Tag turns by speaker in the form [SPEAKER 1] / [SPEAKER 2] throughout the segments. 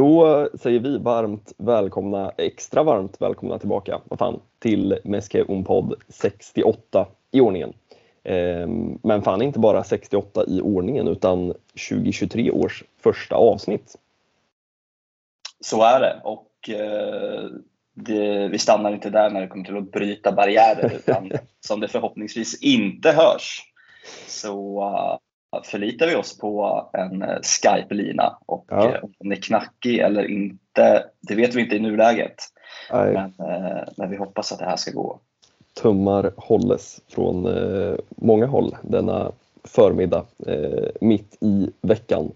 [SPEAKER 1] Då säger vi varmt välkomna, extra varmt välkomna tillbaka, vad fan, till Meske Podd 68 i ordningen. Ehm, men fan inte bara 68 i ordningen utan 2023 års första avsnitt.
[SPEAKER 2] Så är det och eh, det, vi stannar inte där när det kommer till att bryta barriärer utan som det förhoppningsvis inte hörs så uh, förlitar vi oss på en uh, Skype-lina och ja. uh, om den är knackig eller inte, det vet vi inte i nuläget. Men, men vi hoppas att det här ska gå.
[SPEAKER 1] Tummar hålles från många håll denna förmiddag mitt i veckan.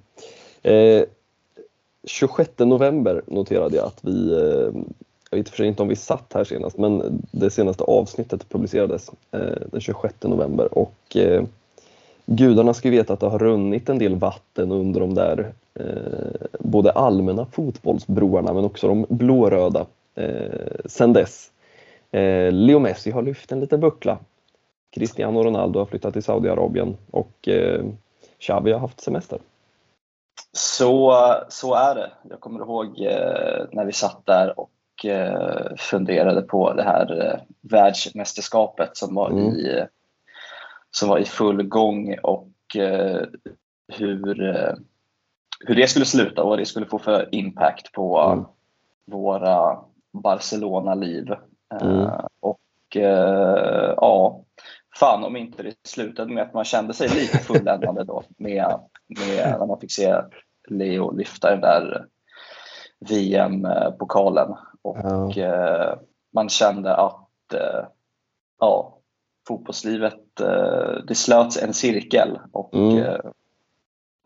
[SPEAKER 1] 26 november noterade jag att vi jag vet för inte om vi satt här senast, men det senaste avsnittet publicerades eh, den 26 november och eh, gudarna ska veta att det har runnit en del vatten under de där eh, både allmänna fotbollsbroarna men också de blåröda eh, sen dess. Eh, Leo Messi har lyft en liten buckla. Cristiano Ronaldo har flyttat till Saudiarabien och eh, Xavi har haft semester.
[SPEAKER 2] Så, så är det. Jag kommer ihåg eh, när vi satt där och Eh, funderade på det här eh, världsmästerskapet som var, mm. i, som var i full gång och eh, hur, hur det skulle sluta och vad det skulle få för impact på mm. våra Barcelona-liv. Mm. Och ja, fan om inte det slutade med att man kände sig lite fulländade då med, med när man fick se Leo lyfta den där VM-pokalen. Och ja. eh, man kände att eh, ja, fotbollslivet, eh, det slöts en cirkel och mm. Eh,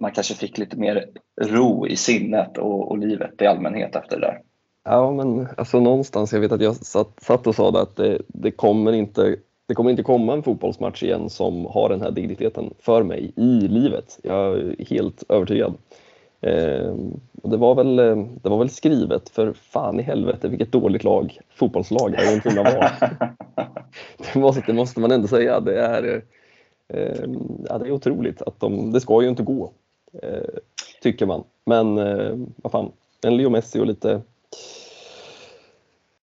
[SPEAKER 2] man kanske fick lite mer ro i sinnet och, och, livet i allmänhet efter det där.
[SPEAKER 1] Ja, men alltså någonstans, jag vet att jag satt, satt och sa det att det, det, kommer inte det kommer inte komma en fotbollsmatch igen som har den här digniteten för mig i livet. Jag är helt övertygad. Eh, det, var väl, eh, det var väl skrivet för fan i helvete vilket dåligt lag, fotbollslag Argentina var. det, måste, det måste man ändå säga. Det är, eh, ja, det är otroligt att de, det ska ju inte gå, eh, tycker man. Men eh, vad fan, en Leo Messi och lite,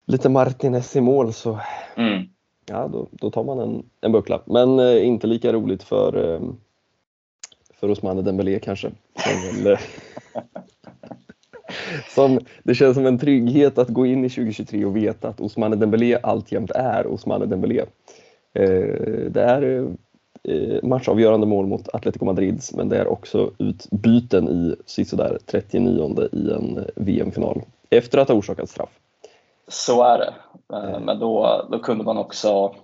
[SPEAKER 1] lite Martinez i mål så mm. ja, då, då tar man en, en buckla. Men eh, inte lika roligt för för Ousmane Dembélé kanske. Som, väl, som, det känns som en trygghet att gå in i 2023 och veta att Ousmane Dembélé alltjämt är Ousmane Dembélé. Eh, det är eh, matchavgörande mål mot Atletico Madrid men det är också utbyten i sisådär 39 i en VM-final efter att ha orsakat straff.
[SPEAKER 2] Så är det, eh, men då, då kunde man också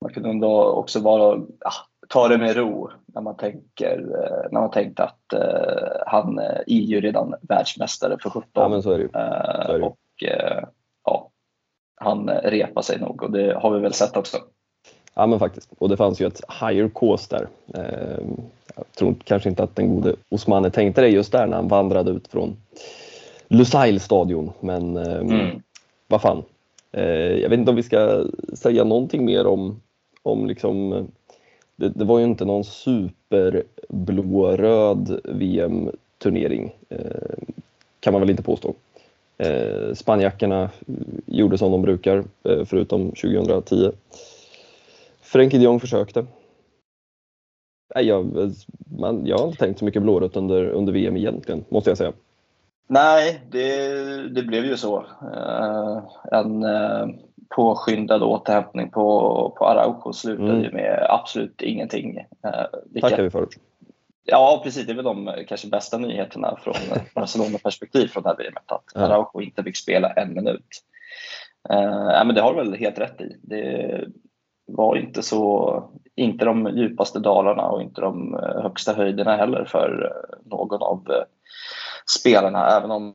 [SPEAKER 2] man kunde ändå också vara, ja, ta det med ro när man tänker eh, när man tänkte att uh, han är ju redan världsmästare för 17.
[SPEAKER 1] Ja, men så är det ju.
[SPEAKER 2] Uh, och uh, ja, han repar sig nog och det har vi väl sett också.
[SPEAKER 1] Ja men faktiskt, och det fanns ju ett higher cause där. Jag tror kanske inte att den gode Osmane tänkte det just där när han vandrade ut från Lusail-stadion, men mm. vad fan. Jag vet inte om vi ska säga någonting mer om, om liksom det, det, var ju inte någon superblåröd VM-turnering eh, kan man väl inte påstå. Eh, Spanjackerna gjorde som de brukar eh, förutom 2010. Frenkie de Jong försökte. Nej, jag, man, jag har inte tänkt så mycket blårött under, under VM egentligen, måste jag säga.
[SPEAKER 2] Nej, det, det blev ju så. Uh, en, uh, påskyndad återhämtning på, på Araujo slutade mm. ju med absolut ingenting.
[SPEAKER 1] Eh, Tackar vi för.
[SPEAKER 2] Ja, precis. Det är väl de kanske bästa nyheterna från Barcelona-perspektiv från det här VMet, att ja. Araujo inte fick spela en minut. Eh, men det har du väl helt rätt i. Det var inte så, inte de djupaste dalarna och inte de eh, högsta höjderna heller för eh, någon av eh, spelarna, även om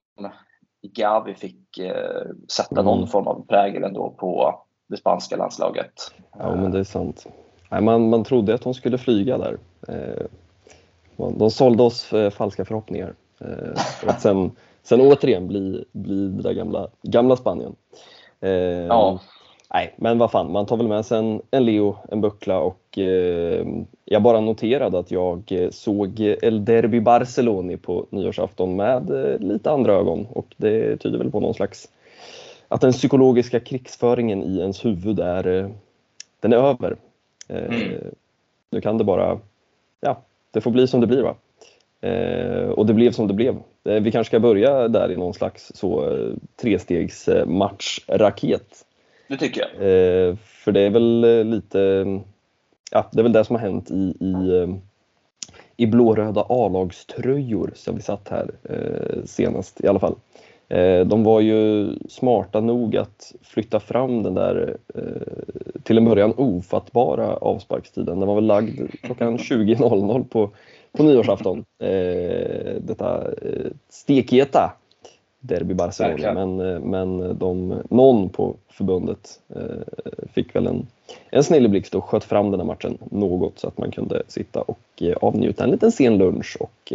[SPEAKER 2] Gavi fick eh, sätta mm. någon form av prägel ändå på det spanska landslaget.
[SPEAKER 1] Ja, men det är sant. Nej, man, man trodde att de skulle flyga där. Eh, de sålde oss eh, falska förhoppningar. Eh, för att sen, sen återigen bli, bli det där gamla, gamla Spanien. Ja. Nej, men vad fan, man tar väl med sig en, en Leo, en buckla och eh, jag bara noterade att jag såg El Derby Barcelona på nyårsafton med eh, lite andra ögon och det tyder väl på någon slags att den psykologiska krigsföringen i ens huvud är, eh, den är över. Eh, mm. Nu kan det bara, ja, det får bli som det blir va. Eh, och det blev som det blev. Eh, vi kanske ska börja där i någon slags så eh, trestegs matchraket.
[SPEAKER 2] Det tycker jag.
[SPEAKER 1] Eh, för det är väl eh, lite, ja det är väl det som har hänt i, i, i blåröda A-lagströjor som vi satt här senast i alla fall. De var ju smarta nog att flytta fram den där till en början ofattbara avsparkstiden. Den var väl lagd klockan 20.00 på på nyårsafton. Eh, detta eh, stekheta Derby Barcelona. Men, eh, men de, någon på förbundet eh, fick väl en, en snilleblixt och sköt fram den här matchen något så att man kunde sitta och eh, avnjuta en liten sen lunch och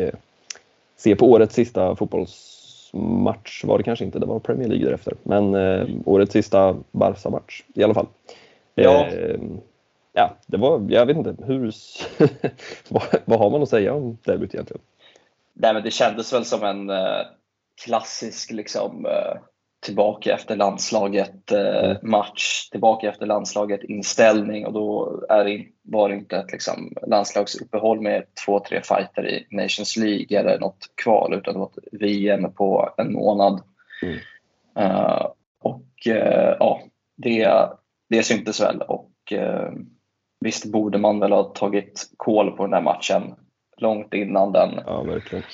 [SPEAKER 1] se på årets sista fotbollsmatch var det kanske inte, det var Premier League därefter. Men årets sista Barca-match i alla fall. Ja. Eh, ja, det var, jag vet inte, hur, vad, vad, har man att säga om derbyt egentligen?
[SPEAKER 2] Nej, men det kändes väl som en klassisk liksom, eh, tillbaka efter landslaget eh, mm. match, tillbaka efter landslaget inställning och då är det, var det inte ett liksom, landslagsuppehåll med två, tre fighter i Nations League eller något kval utan det var ett VM på en månad. Mm. Uh, och uh, ja, det, det syntes väl och uh, Visst borde man väl ha tagit koll på den här matchen långt innan den
[SPEAKER 1] ja, verkligen.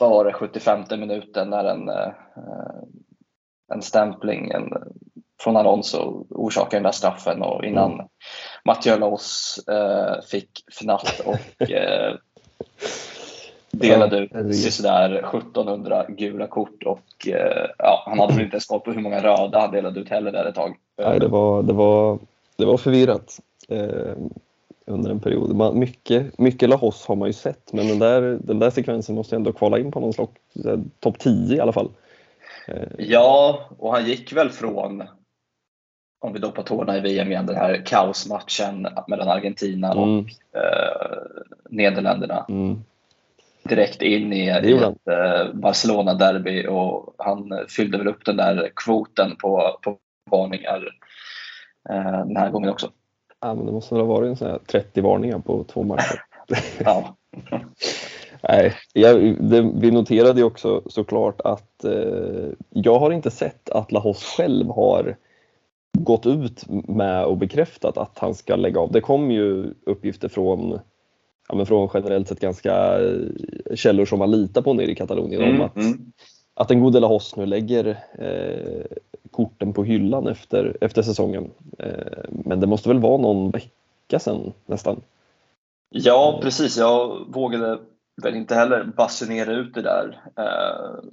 [SPEAKER 2] Var 75 minuten när en, eh, en stämpling en, från Alonso orsakade den där straffen och innan mm. Mathieu Loss eh, fick fnatt och eh, delade ut sådär 1700 gula kort och eh, ja, han hade väl inte ens koll på hur många röda han delade ut heller där ett tag.
[SPEAKER 1] Nej, det var, det var, det var förvirrat eh, under en period. Man, mycket, mycket Lahos har man ju sett men den där, den där sekvensen måste ändå kvala in på någon slags topp 10 i alla fall.
[SPEAKER 2] Eh. Ja, och han gick väl från, om vi på tårna i VM igen, den här kaosmatchen mellan Argentina och mm. eh, Nederländerna. Mm. Direkt in i, i ett eh, Barcelona-derby och han fyllde väl upp den där kvoten på, på varningar eh, den här gången också.
[SPEAKER 1] Ja, men det måste väl ha varit en sån här 30 varningar på två matcher. ja. Nej, jag, det, vi noterade ju också såklart att eh, jag har inte sett att Lahos själv har gått ut med och bekräftat att han ska lägga av. Det kom ju uppgifter från, ja, men från generellt sett ganska eh, källor som man litar på nere i Katalonien mm, om att, mm. att den gode Lahos nu lägger eh, korten på hyllan efter, efter säsongen. Eh, men det måste väl vara någon vecka sedan nästan?
[SPEAKER 2] Ja, precis. Jag vågade väl inte heller basunera ut det där eh,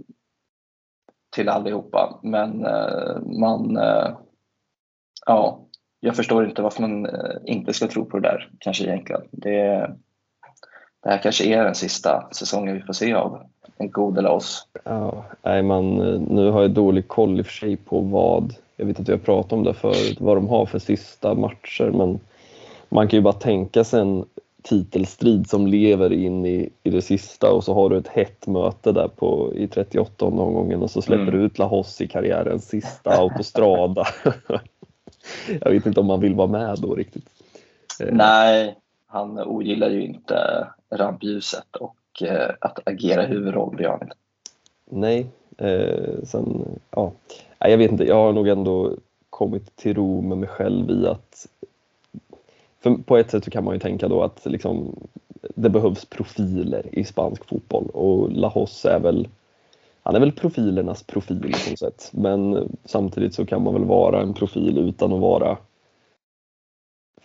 [SPEAKER 2] till allihopa. Men eh, man, eh, ja, jag förstår inte varför man eh, inte ska tro på det där kanske egentligen. Det, det här kanske är den sista säsongen vi får se av en god eller oss.
[SPEAKER 1] Ja, nej, man, nu har jag dålig koll i och för sig på vad, jag vet att vi har pratat om det förut, vad de har för sista matcher men man kan ju bara tänka sig en titelstrid som lever in i, i det sista och så har du ett hett möte där på, i 38 omgången och så släpper mm. du ut Lahos i karriärens sista autostrada. jag vet inte om man vill vara med då riktigt.
[SPEAKER 2] Eh. Nej, han ogillar ju inte rampljuset och Eh, att agera huvudroll, det gör han inte.
[SPEAKER 1] Nej, eh, sen, ja, jag vet inte, jag har nog ändå kommit till ro med mig själv i att för på ett sätt så kan man ju tänka då att liksom, det behövs profiler i spansk fotboll och Lahos är väl han är väl profilernas profil på något sätt men samtidigt så kan man väl vara en profil utan att vara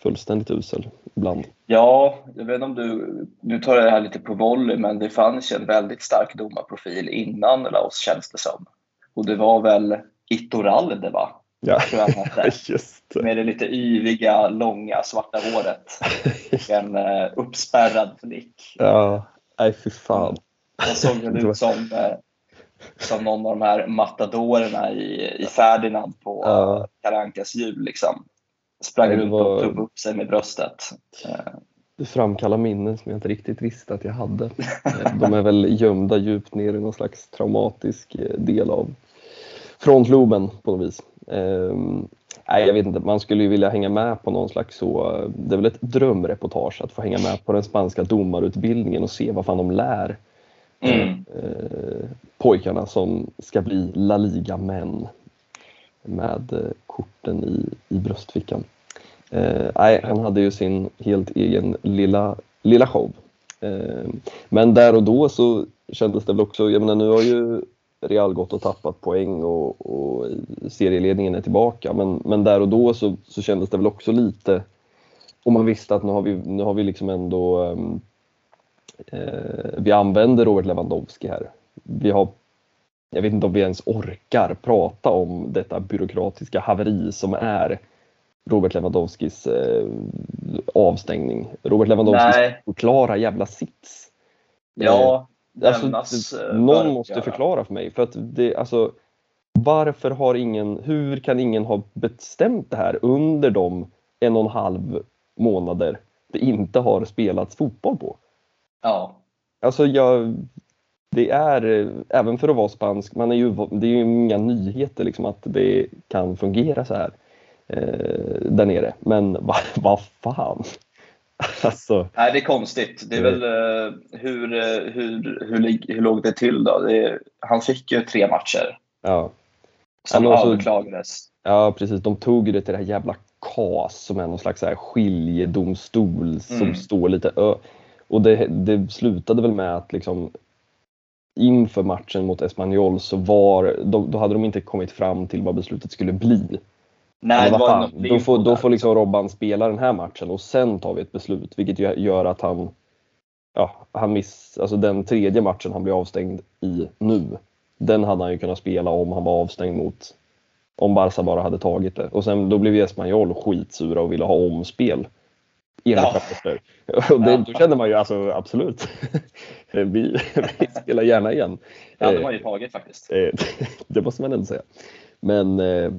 [SPEAKER 1] fullständigt usel ibland.
[SPEAKER 2] Ja, jag vet inte om du, nu tar jag det här lite på volley, men det fanns ju en väldigt stark domarprofil innan Laos känns det som. Och det var väl Itoralde va?
[SPEAKER 1] Ja, just
[SPEAKER 2] det. Med det lite yviga, långa, svarta håret. en uh, uppspärrad flick.
[SPEAKER 1] Ja, nej fy fan.
[SPEAKER 2] Han såg väl ut som uh, som någon av de här matadorerna i, i Ferdinand på
[SPEAKER 1] Ja.
[SPEAKER 2] Karankas jul. Liksom. Sprang runt
[SPEAKER 1] var-
[SPEAKER 2] och pumpade upp sig med bröstet.
[SPEAKER 1] Du framkallar minnen som jag inte riktigt visste att jag hade. De är väl gömda djupt ner i någon slags traumatisk eh, del av frontloben på något vis. Ehm, nej, jag vet inte, man skulle ju vilja hänga med på någon slags så, eh, det är väl ett drömreportage att få hänga med på den spanska domarutbildningen och se vad fan de lär
[SPEAKER 2] mm.
[SPEAKER 1] eh, pojkarna som ska bli La Liga-män med korten i, i bröstfickan. Eh, nej, han hade ju sin helt egen lilla, lilla show. Eh, men där och då så kändes det väl också, jag menar nu har ju Real gått och tappat poäng och, och serieledningen är tillbaka men, men där och då så, så kändes det väl också lite och man visste att nu har vi, nu har vi liksom ändå ehm, eh, vi använder Robert Lewandowski här. Vi har, jag vet inte om vi ens orkar prata om detta byråkratiska haveri som är Robert Lewandowskis eh, avstängning. Robert Lewandowskis
[SPEAKER 2] Nej.
[SPEAKER 1] oklara jävla sits.
[SPEAKER 2] Ja,
[SPEAKER 1] Alltså,
[SPEAKER 2] lämnas,
[SPEAKER 1] det-
[SPEAKER 2] eh,
[SPEAKER 1] någon måste förklara för mig. För att det, alltså, varför har ingen, hur kan ingen ha bestämt det här under de en och en halv månader det inte har spelats fotboll på?
[SPEAKER 2] Ja,
[SPEAKER 1] Alltså jag, det är, eh, även för att vara spansk, man är ju, det är ju inga nyheter liksom att det kan fungera så här eh, där nere. Men vad vad fan? Alltså,
[SPEAKER 2] Nej, det är konstigt. Det är
[SPEAKER 1] Mm.
[SPEAKER 2] väl eh, hur, eh, hur, hur, hur låg det till då? Det, han fick ju tre matcher
[SPEAKER 1] ja.
[SPEAKER 2] som
[SPEAKER 1] alltså-
[SPEAKER 2] överklagades.
[SPEAKER 1] Ja precis, de tog det till det här jävla KAS som är någon slags så här skiljedomstol som
[SPEAKER 2] Mm.
[SPEAKER 1] står lite ö. Och det, det slutade väl med att liksom inför matchen mot Espanyol så var, då, då hade de inte kommit fram till vad beslutet skulle bli.
[SPEAKER 2] Nej, det var
[SPEAKER 1] då får, då får liksom Robban spela den här matchen och sen tar vi ett beslut vilket gör att han ja, han miss, alltså den tredje matchen han blir avstängd i nu den hade han ju kunnat spela om han var avstängd mot om Barca bara hade tagit det. Och sen då blev Espanyol skitsura och ville ha omspel. Enligt
[SPEAKER 2] Ja.
[SPEAKER 1] rapporter. Och det,
[SPEAKER 2] Ja.
[SPEAKER 1] då kände man ju alltså absolut. vi, vi spelar gärna igen.
[SPEAKER 2] Det hade
[SPEAKER 1] Eh,
[SPEAKER 2] man ju tagit faktiskt.
[SPEAKER 1] Eh, det måste man ändå säga. Men eh,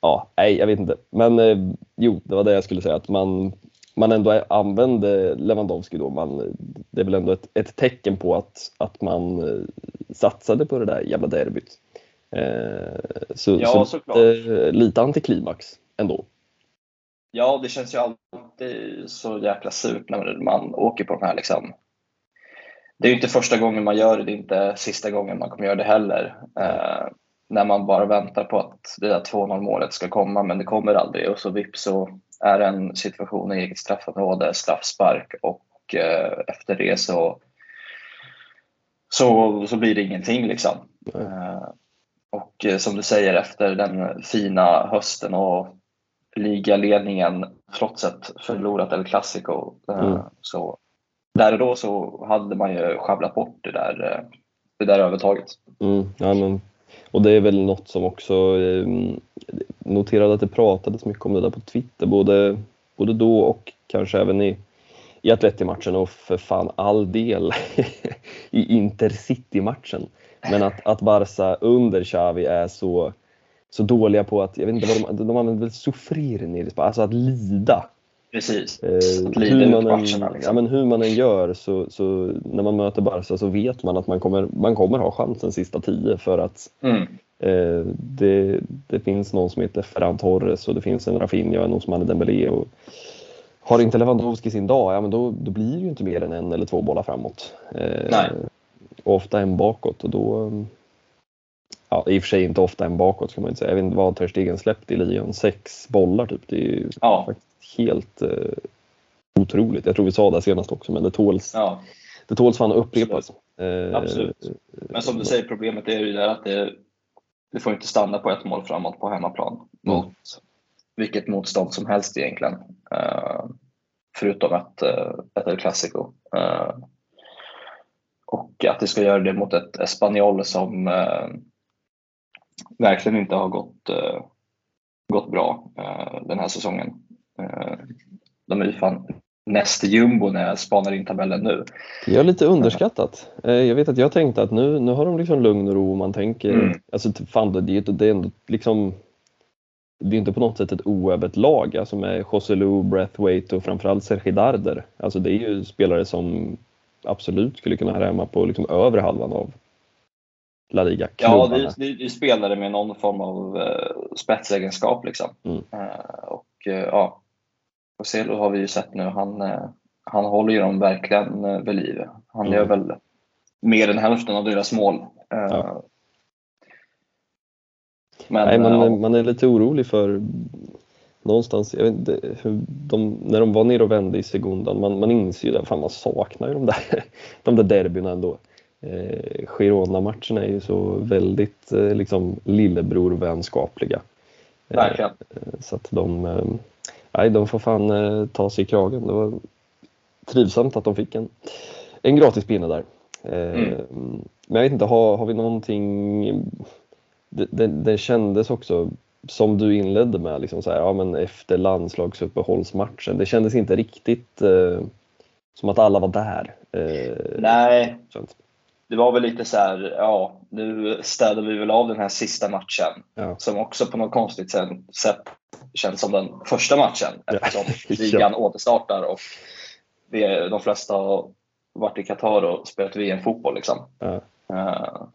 [SPEAKER 1] ja, nej, jag vet inte. Men eh, jo, det var det jag skulle säga att man, man ändå använde Lewandowski då. Man, det är väl ändå ett, ett tecken på att, att man eh, satsade på det där jävla derbyt. Eh, så,
[SPEAKER 2] Ja,
[SPEAKER 1] så lite, lite antiklimax ändå.
[SPEAKER 2] Ja, det känns ju alltid så jäkla surt när man åker på de här liksom. Det är ju inte första gången man gör det, det är inte sista gången man kommer göra det heller. Eh, när man bara väntar på att det där 2-0 målet ska komma, men det kommer aldrig och så vips så är det en situation i eget straffområde, straffspark och eh, efter det så, så, så blir det ingenting liksom. Eh, och eh, som du säger efter den fina hösten och ligaledningen trots ett förlorat El Clasico. eh,
[SPEAKER 1] Mm.
[SPEAKER 2] Så där och då så hade man ju sjabblat bort det där, eh, det där övertaget.
[SPEAKER 1] Mm, ja, men, och det är väl något som också eh, noterade att det pratades mycket om det där på Twitter både, både då och kanske även i, i Atleti-matchen och för fan all del i Intercity-matchen. Men att, att Barca under Xavi är så, så dåliga på att, jag vet inte vad de, de använder väl sufrir nere i Spanien, alltså att lida.
[SPEAKER 2] Precis.
[SPEAKER 1] Eh, hur, man än,
[SPEAKER 2] matcherna, liksom.
[SPEAKER 1] ja, men hur man än gör så, så när man möter Barca så vet man att man kommer, man kommer ha chansen sista tio för att
[SPEAKER 2] Mm.
[SPEAKER 1] eh, det, det finns någon som heter Ferran Torres och det finns en Rafinha och en Ousmane Dembélé. Och har inte Lewandowski sin dag, ja men då, då blir det ju inte mer än en eller två bollar framåt. Eh,
[SPEAKER 2] Nej.
[SPEAKER 1] Och ofta en bakåt och då Ja, i och för sig inte ofta en bakåt ska man inte säga. Jag vet inte vad Ter Stegen släppt i ligan. Sex bollar typ. Det är ju
[SPEAKER 2] Ja.
[SPEAKER 1] faktiskt helt eh, otroligt. Jag tror vi sa det senast också, men det tåls,
[SPEAKER 2] Ja,
[SPEAKER 1] det tåls fan att upprepas. Eh,
[SPEAKER 2] absolut. Men som du säger, problemet är ju där att det, det får inte stanna på ett mål framåt på hemmaplan mot vilket motstånd som helst egentligen. Eh, förutom ett, eh, ett El Clasico. Eh, och att det ska göra det mot ett Espanyol som eh, verkligen inte har gått, eh, gått bra eh, den här säsongen. Eh, de är ju fan näst jumbo när jag spanar in tabellen nu.
[SPEAKER 1] Jag är lite underskattat. Jag vet att jag tänkte att nu, nu har de liksom lugn och ro. Man tänker, mm. alltså fan det är, det är ändå liksom det är inte på något sätt ett oövet lag alltså med Joselu, Breathwaite och framförallt Sergi Darder. Alltså det är ju spelare som absolut skulle kunna hemma på liksom övre halvan av La Liga.
[SPEAKER 2] Ja, det är, det är spelare med någon form av uh, spetsegenskap liksom. Mm. Uh, och uh, ja, Joselu har vi ju sett nu, han, uh, han håller ju dem verkligen uh, vid liv. Han mm. gör väl mer än hälften av deras mål. Ja.
[SPEAKER 1] Men, Nej, man, ja. man är lite orolig för någonstans, jag vet inte, de, när de var nere och vände i sekundan, man, man inser ju det, fan man saknar ju de där, de där derbyna ändå. Eh, Girona-matcherna är ju så väldigt eh, liksom lillebror-vänskapliga.
[SPEAKER 2] Eh, Verkligen.
[SPEAKER 1] Eh, så att de, eh, nej, de får fan eh, ta sig i kragen. Det var trivsamt att de fick en, en gratis pinne där. Eh, mm. Men jag vet inte, har, har vi någonting det, det, det kändes också som du inledde med, liksom så här, ja, men efter landslagsuppehållsmatchen. Det kändes inte riktigt eh, som att alla var där.
[SPEAKER 2] Eh, Nej, det var väl lite så här, ja, nu städar vi väl av den här sista matchen. Ja. Som också på något konstigt sätt känns som den första matchen eftersom ja. ligan återstartar och vi, de flesta har varit i Qatar och spelat VM-fotboll. Liksom. Ja. Uh,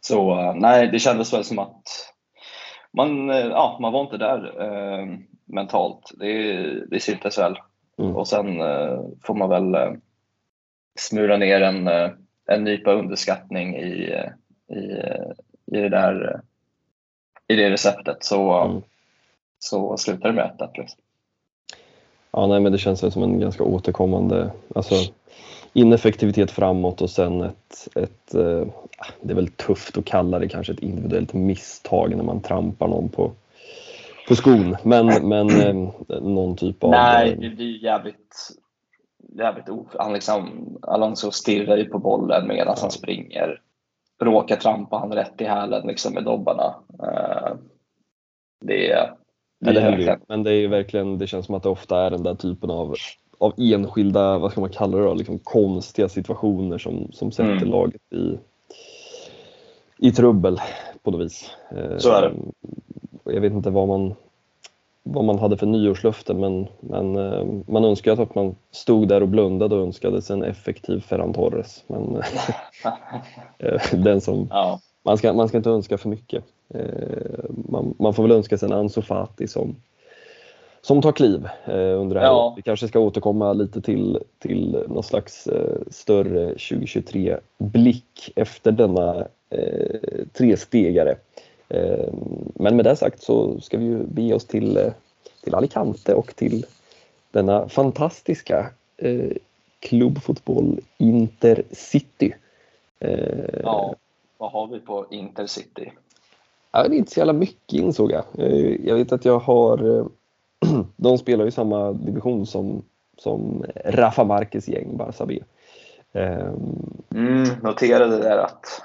[SPEAKER 2] så nej, det kändes väl som att man, eh, ja, man var inte där eh, mentalt. Det, det syntes väl. Mm. Och sen eh, får man väl eh, smula ner en, eh, en nypa underskattning i, i, i, det där i det receptet så, mm. så slutar det med 1 liksom.
[SPEAKER 1] Ja, nej, men det känns som en ganska återkommande, alltså ineffektivitet framåt och sen ett, ett eh, det är väl tufft att kalla det kanske ett individuellt misstag när man trampar någon på, på skon. Men, men eh, någon typ av...
[SPEAKER 2] Nej, eh, det blir jävligt, jävligt of... Han liksom, Alonso stirrar ju på bollen medan han springer. Råkar trampa han rätt i hälen liksom med dobbarna. Det är...
[SPEAKER 1] Det, är men det är verkligen, det känns som att det ofta är den där typen av av enskilda, vad ska man kalla det då, liksom konstiga situationer som, som sätter mm. laget i, i trubbel på något vis.
[SPEAKER 2] Så är det. Ehm,
[SPEAKER 1] jag vet inte vad man, vad man hade för nyårslöfte men, men ehm, man önskade att man stod där och blundade och önskade sig en effektiv Ferran Torres. Men eh, den som, ja. man, ska, man ska inte önska för mycket. Man, man får väl önska sig en Ansu Fati som, som tar kliv eh, under det här ja. Vi kanske ska återkomma lite till, till någon slags eh, större 2023-blick efter denna eh, trestegare. Eh, men med det sagt så ska vi ju bege oss till, eh, till Alicante och till denna fantastiska eh, klubbfotboll Intercity.
[SPEAKER 2] Ja, vad har vi på Intercity?
[SPEAKER 1] Ja, det är inte så jävla mycket insåg jag. Jag vet att jag har de spelar ju samma division som, som Rafa Marquez gäng, Barça B.
[SPEAKER 2] Mm, noterade där att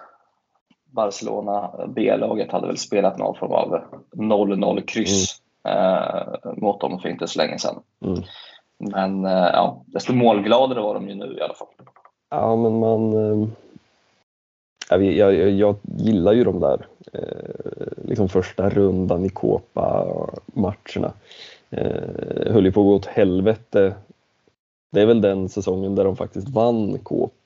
[SPEAKER 2] Barcelona B-laget hade väl spelat någon form av 0-0 kryss mm. eh, mot dem för inte så länge sedan. Mm. Men eh, ja, desto målgladare var de ju nu i alla fall.
[SPEAKER 1] Ja, men man... Eh, jag, jag, jag, gillar ju de där liksom första rundan i Copa-matcherna. Eh, höll ju på att gå åt helvete. Det är väl den säsongen där de faktiskt vann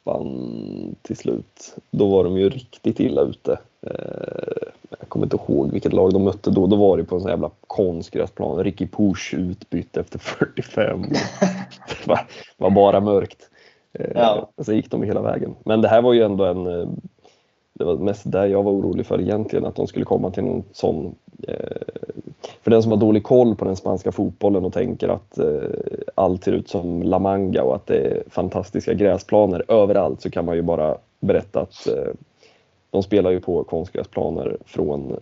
[SPEAKER 1] kåpan till slut. Då var de ju riktigt illa ute. Eh, jag kommer inte ihåg vilket lag de mötte då. Då var det på en sån jävla konstgräsplan. Ricky Push utbytt efter 45. det var, var bara mörkt. Eh, ja. Så gick de hela vägen. Men det här var ju ändå en eh, det var mest där jag var orolig för egentligen, att de skulle komma till någon sån för den som har dålig koll på den spanska fotbollen och tänker att eh, allt ser ut som La Manga och att det är fantastiska gräsplaner överallt så kan man ju bara berätta att eh, de spelar ju på konstgräsplaner från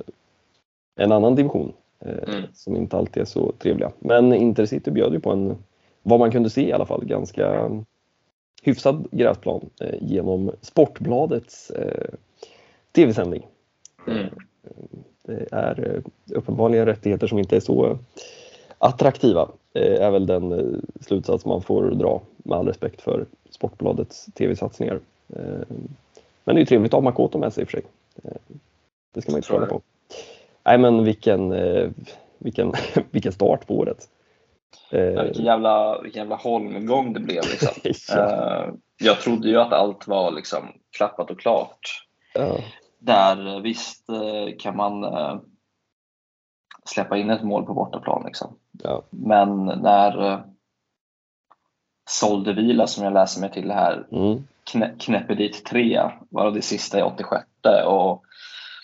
[SPEAKER 1] en annan division eh, mm. som inte alltid är så trevliga. Men Intercity bjöd ju på en, vad man kunde se i alla fall, ganska hyfsad gräsplan eh, genom Sportbladets eh, tv-sändning. Mm. Det är eh, uppenbarligen rättigheter som inte är så attraktiva är väl den slutsats man får dra med all respekt för Sportbladets tv-satsningar. Men det är ju trevligt att ha Makoto med sig i och för sig. Det ska man inte fråga på. Nej men vilken, vilken, vilken start på året.
[SPEAKER 2] Ja, vilken, jävla, vilken jävla holmgång det blev. Liksom. ja. Jag trodde ju att allt var liksom klappat och klart. Ja. Där visst kan man släppa in ett mål på bortaplan. Liksom. Ja. Men när eh, Soldevila, som jag läser mig till här, mm. knä, knäpper dit tre, var det sista i 86 och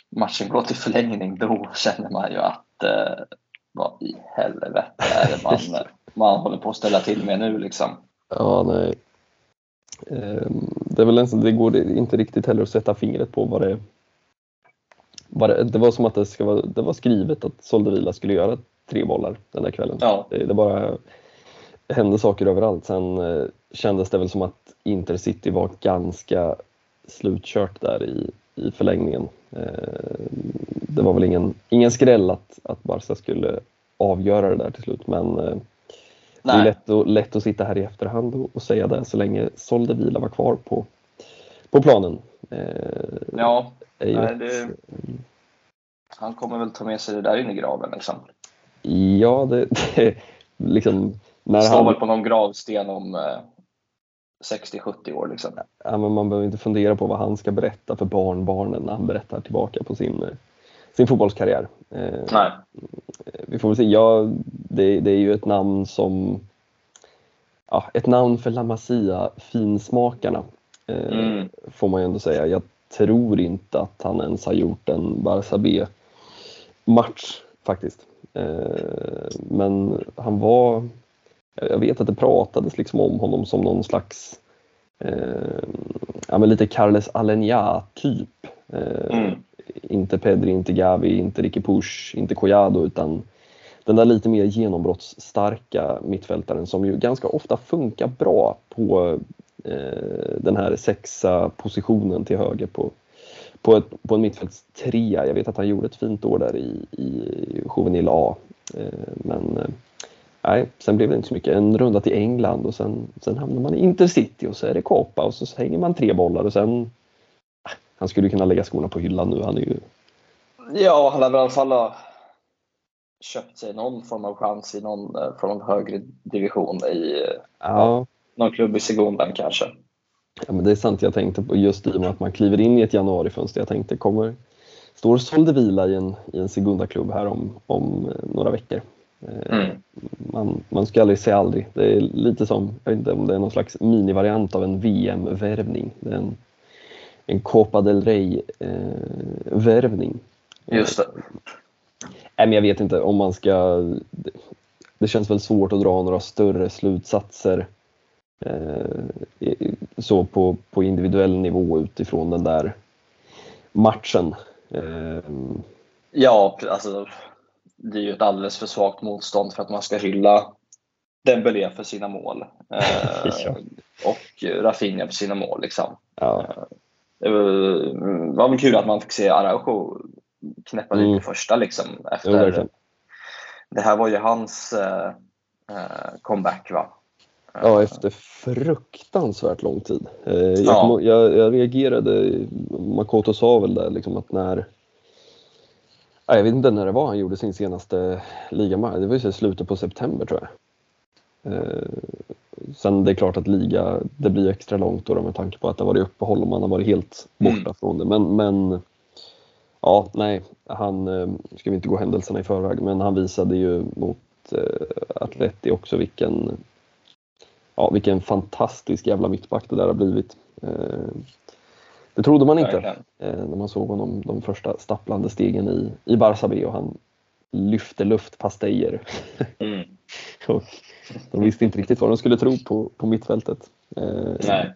[SPEAKER 2] matchen går till förlängning, då känner man ju att eh, vad i helvete är det man, man håller på att ställa till med nu liksom.
[SPEAKER 1] Ja, nej. Ehm, det, är väl en, det går inte riktigt heller att sätta fingret på vad det, vad det, det var som att det, ska vara, det var skrivet att Soldevila skulle göra tre bollar den där kvällen. Ja. Det, det bara hände saker överallt. Sen eh, kändes det väl som att Intercity var ganska slutkört där i, i förlängningen. Eh, det var väl ingen, ingen skräll att, att Barca skulle avgöra det där till slut men eh, det är lätt, att, lätt att sitta här i efterhand och, och säga det så länge Soldevila var kvar på, på planen.
[SPEAKER 2] ja, nej, det, han kommer väl ta med sig det där in i graven liksom.
[SPEAKER 1] Ja, det, det liksom...
[SPEAKER 2] När Står han... väl på någon gravsten om eh, 60-70 år. Liksom.
[SPEAKER 1] Ja, men man behöver inte fundera på vad han ska berätta för barnbarnen när han berättar tillbaka på sin, eh, sin fotbollskarriär.
[SPEAKER 2] Eh, Nej.
[SPEAKER 1] Vi får väl se. Ja, det, det är ju ett namn som ja, ett namn för La Masia, finsmakarna, eh, mm. får man ju ändå säga. Jag tror inte att han ens har gjort en Barça B-match faktiskt. Eh, men han var, jag vet att det pratades liksom om honom som någon slags, eh, ja men lite Carles Alenia typ. Eh, mm. Inte Pedri, inte Gavi, inte Ricky Push, inte Collado utan den där lite mer genombrottsstarka mittfältaren som ju ganska ofta funkar bra på den här sexa positionen till höger på, på, ett, på en mittfältstrea. Jag vet att han gjorde ett fint år där i, i Juvenil A. Eh, men eh, nej, sen blev det inte så mycket. En runda till England och sen, sen hamnar man i Intercity och så är det Copa och så hänger man tre bollar och sen ah, han skulle kunna lägga skorna på hyllan nu. Han är ju...
[SPEAKER 2] Ja, han har i alla fall köpt sig någon form av chans i någon eh, från någon högre division i ja. Någon klubb i Segundan kanske.
[SPEAKER 1] Ja, men det är sant, jag tänkte på just i och med att man kliver in i ett januarifönster. Jag tänkte, kommer, står Soldevila i en, i en Segunda-klubb här om, om eh, några veckor? Eh, mm. Man, man ska aldrig säga aldrig. Det är lite som, jag vet inte om det är någon slags minivariant av en VM-värvning. Det är en, en Copa del Rey-värvning.
[SPEAKER 2] Eh, Just det.
[SPEAKER 1] Nej, men jag vet inte om man ska... Det, känns väl svårt att dra några större slutsatser Eh, så på, på individuell nivå utifrån den där matchen. Eh,
[SPEAKER 2] ja, alltså det är ju ett alldeles för svagt motstånd för att man ska hylla Dembélé för sina mål. Eh, ja. Och Rafinha för sina mål. Liksom. Ja. Det var väl kul att man fick se Araujo knäppa mm. lite första. Liksom, efter, jo, det här var ju hans eh, comeback. Va?
[SPEAKER 1] Ja, efter fruktansvärt lång tid. Eh, jag, ja. jag, jag reagerade, Makoto sa väl där liksom att när jag vet inte när det var han gjorde sin senaste ligamatch. Det var ju slutet på september tror jag. Eh, sen det är klart att liga, det blir extra långt då med tanke på att det varit uppehåll och man har varit helt borta mm. från det. Men, men ja, nej, han eh, ska vi inte gå händelserna i förväg, men han visade ju mot Atleti också vilken ja, vilken fantastisk jävla mittback det där har blivit. Eh, det trodde man inte eh, när man såg honom de första stapplande stegen i, i Barça B och han lyfte luftpastejer. Mm. och de visste inte riktigt vad de skulle tro på, på mittfältet.
[SPEAKER 2] Eh, nej.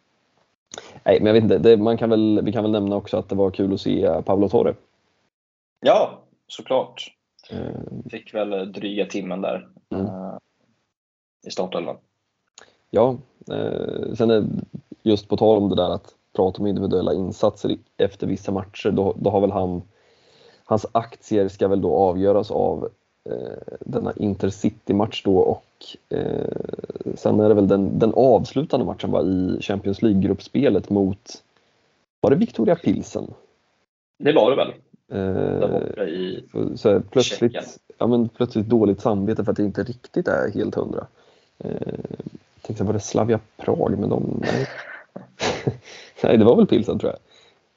[SPEAKER 1] Nej, men jag vet inte. Det, man kan väl, vi kan väl nämna också att det var kul att se Pablo Torre.
[SPEAKER 2] Ja, såklart. Fick väl dryga timmen där mm. i startelvan.
[SPEAKER 1] Ja, eh, sen är just på tal om det där att prata om individuella insatser efter vissa matcher, då, då har väl han, hans aktier ska väl då avgöras av eh, denna Intercity-match då och eh, sen är det väl den, den avslutande matchen var i Champions League-gruppspelet mot, var det Victoria Pilsen?
[SPEAKER 2] Det var det väl?
[SPEAKER 1] Eh, så plötsligt,
[SPEAKER 2] Tjeckien.
[SPEAKER 1] ja, men plötsligt dåligt samvete för att det inte riktigt är helt hundra. Eh, tänkte, var det Slavia Prag? Men de, nej. nej, det var väl Pilsen tror jag.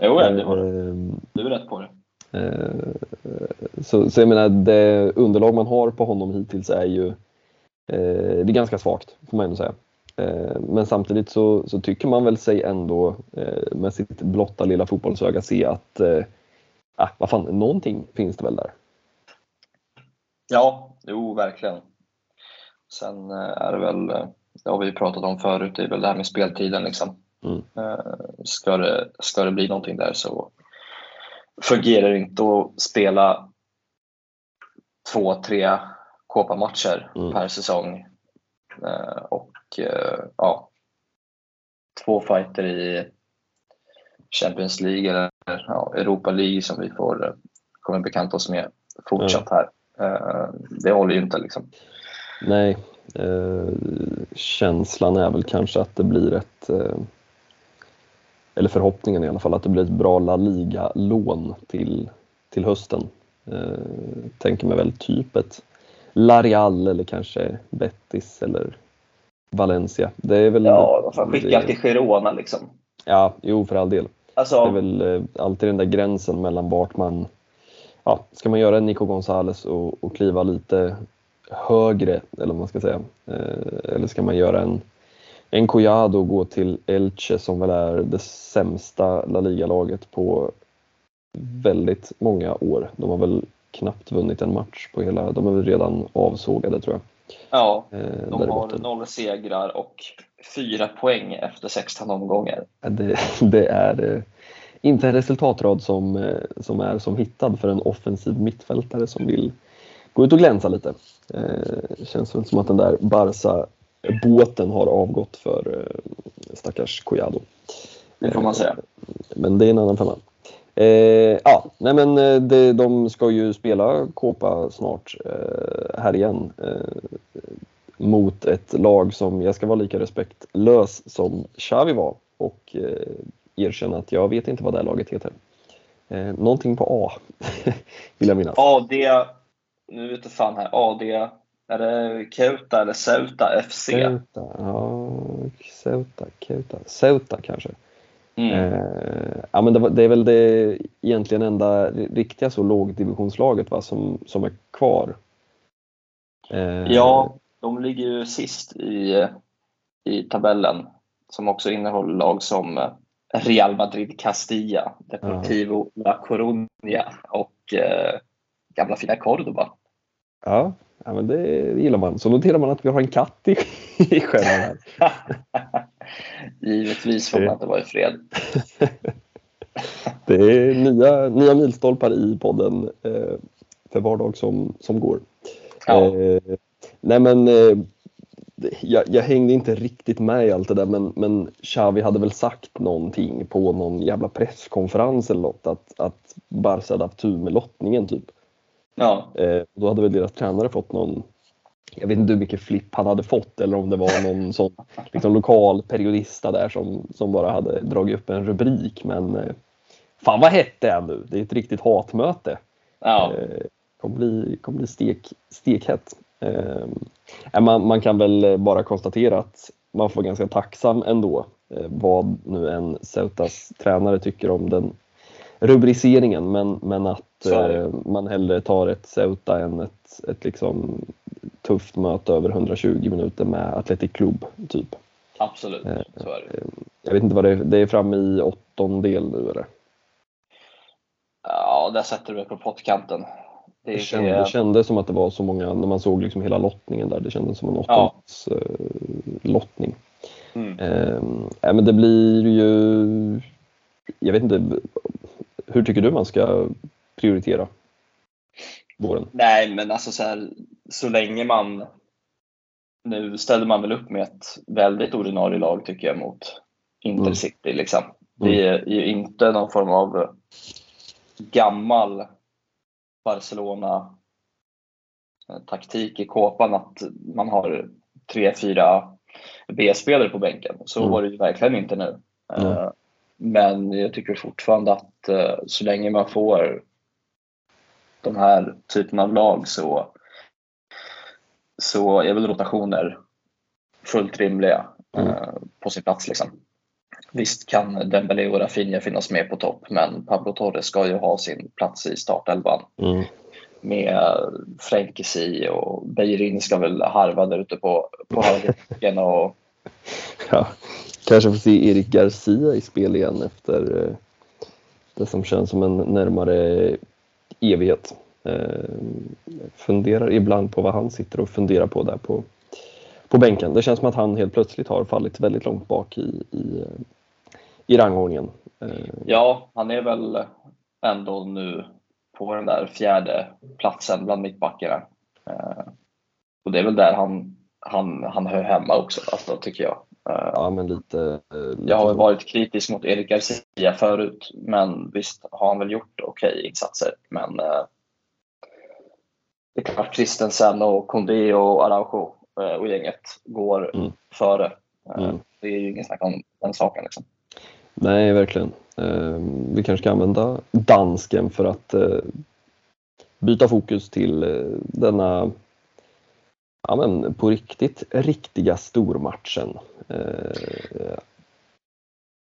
[SPEAKER 2] Jo, ja, det var det.
[SPEAKER 1] Eh,
[SPEAKER 2] Du är rätt på det.
[SPEAKER 1] Eh, Så, så jag menar, det underlag man har på honom hittills är ju eh, det är ganska svagt, får man ändå säga. Eh, Men samtidigt så, så tycker man väl sig ändå eh, med sitt blotta lilla fotbollsöga se att eh, ah, vad fan, någonting finns det väl där.
[SPEAKER 2] Ja, jo, verkligen. Sen eh, är det väl, eh, det har vi pratat om förut, det är väl det här med speltiden. Liksom.
[SPEAKER 1] Mm.
[SPEAKER 2] Eh, Ska, det, ska det bli någonting där så fungerar det inte att spela två, tre Copa-matcher
[SPEAKER 1] Mm.
[SPEAKER 2] per säsong. Eh, Och eh, ja, två fighter i Champions League eller ja, Europa League som vi får kommer bekanta oss med fortsatt här. Eh, Det håller ju inte liksom.
[SPEAKER 1] Nej, eh, känslan är väl kanske att det blir ett eh, eller förhoppningen i alla fall att det blir ett bra La Liga-lån till, till hösten. Eh, tänker mig väl typ ett Larial eller kanske Betis eller Valencia. Det är väl,
[SPEAKER 2] Ja, de får skicka
[SPEAKER 1] det-
[SPEAKER 2] till Girona liksom.
[SPEAKER 1] Ja, jo för all del. Det
[SPEAKER 2] Alltså,
[SPEAKER 1] är väl alltid den där gränsen mellan vart man... Ja, ska man göra en Nico Gonzales och, och kliva lite högre, eller vad man ska säga. Eh, eller ska man göra en, en Collado och gå till Elche som väl är det sämsta La Liga-laget på väldigt många år. De har väl knappt vunnit en match på hela... De är väl redan avsågade tror jag.
[SPEAKER 2] ja,
[SPEAKER 1] Eh,
[SPEAKER 2] de har noll segrar och fyra poäng efter 16 omgångar.
[SPEAKER 1] Det, det är eh, inte en resultatrad som, som är som hittad för en offensiv mittfältare som vill gå ut och glänsa lite. Eh, känns väl som att den där Barca-båten har avgått för eh, stackars Collado.
[SPEAKER 2] Det får man säga.
[SPEAKER 1] Men det är en annan femma. Eh, ja, nej men eh, det, de ska ju spela Copa snart eh, här igen. Eh, mot ett lag som, jag ska vara lika respektlös som Xavi var och eh, erkänna att jag vet inte vad det här laget heter. Eh, någonting på A, vill jag minnas.
[SPEAKER 2] AD, nu vet jag fan här, AD, är det Keuta eller Ceuta FC?
[SPEAKER 1] Ceuta, ja, Ceuta, Ceuta, Ceuta kanske.
[SPEAKER 2] Mm.
[SPEAKER 1] Eh, ja, men det, var, det är väl det egentligen enda riktiga så lågdivisionslaget va, som, som är kvar. Eh,
[SPEAKER 2] Ja, de ligger ju sist i, i tabellen som också innehåller lag som eh, Real Madrid Castilla, Deportivo La Coruña och eh, gamla fina Cordoba.
[SPEAKER 1] Ja, ja, men det gillar man. Så noterar man att vi har en katt i, i skärmen.
[SPEAKER 2] Givetvis får man inte vara i fred.
[SPEAKER 1] Det är nya, nya milstolpar i podden eh, för var dag som, som går.
[SPEAKER 2] Ja.
[SPEAKER 1] Eh, nej men eh, jag, jag hängde inte riktigt med i allt det där men, men Xavi hade väl sagt någonting på någon jävla presskonferens eller något att, att Barca hade haft tur med lottningen typ.
[SPEAKER 2] Ja,
[SPEAKER 1] Eh, då hade väl deras tränare fått någon, jag vet inte hur mycket flipp han hade fått eller om det var någon sån liksom, lokal periodista där som, som bara hade dragit upp en rubrik. Men eh, fan vad hett det är nu, det är ett riktigt hatmöte.
[SPEAKER 2] ja.
[SPEAKER 1] Eh, kommer bli, kommer bli stek, stekhett. Eh, man, man kan väl bara konstatera att man får vara ganska tacksam ändå eh, vad nu en Ceutas tränare tycker om den rubriceringen men, men att eh, man hellre tar ett Ceuta än ett, ett liksom tufft möte över 120 minuter med Athletic Club typ.
[SPEAKER 2] absolut.
[SPEAKER 1] Eh,
[SPEAKER 2] Så är det.
[SPEAKER 1] Jag vet inte vad det är, det är framme i åttondel nu eller?
[SPEAKER 2] Ja, där sätter du mig på pottkanten. Det,
[SPEAKER 1] Det kändes, det kändes som att det var så många, när man såg liksom hela lottningen där, det kändes som en
[SPEAKER 2] Ja.
[SPEAKER 1] åttondels eh, lottning.
[SPEAKER 2] Mm.
[SPEAKER 1] Eh, men det blir ju, jag vet inte, hur tycker du man ska prioritera våren?
[SPEAKER 2] Nej, men alltså så här, så länge man... Nu ställer man väl upp med ett väldigt ordinarie lag tycker jag mot Intercity. Liksom. Det är ju inte någon form av gammal Barcelona taktik i kåpan att man har tre, fyra B-spelare på bänken. Så mm. var det ju verkligen inte nu. Mm. Men jag tycker fortfarande att så länge man får de här typen av lag så, så är väl rotationer fullt rimliga mm. på sin plats. Liksom. Visst kan Dembélé och Rafinha finnas med på topp, men Pablo Torres ska ju ha sin plats i startelvan. Mm. Med Fränkesi och Beirin ska väl harva där ute på, på. Och...
[SPEAKER 1] Ja, kanske får se Erik Garcia i spel igen efter eh, det som känns som en närmare evighet. Eh, funderar ibland på vad han sitter och funderar på där på, på bänken. Det känns som att han helt plötsligt har fallit väldigt långt bak i, i, eh, i rangordningen.
[SPEAKER 2] Eh, ja, han är väl ändå nu på den där fjärde platsen bland mittbackarna. Eh, och det är väl där han, han, han hör hemma också, alltså, tycker jag.
[SPEAKER 1] Ja, men lite,
[SPEAKER 2] lite, Jag har varit kritisk mot Erik Garcia förut, men visst har han väl gjort okej okay insatser. Men det är klart Christensen och Kondé och Araujo eh, och gänget går mm. före. Eh, mm. Det är ju ingen snack om den saken. Liksom.
[SPEAKER 1] Nej, verkligen. Eh, vi kanske ska använda dansken för att byta fokus till denna ja, men på riktigt riktiga stormatchen.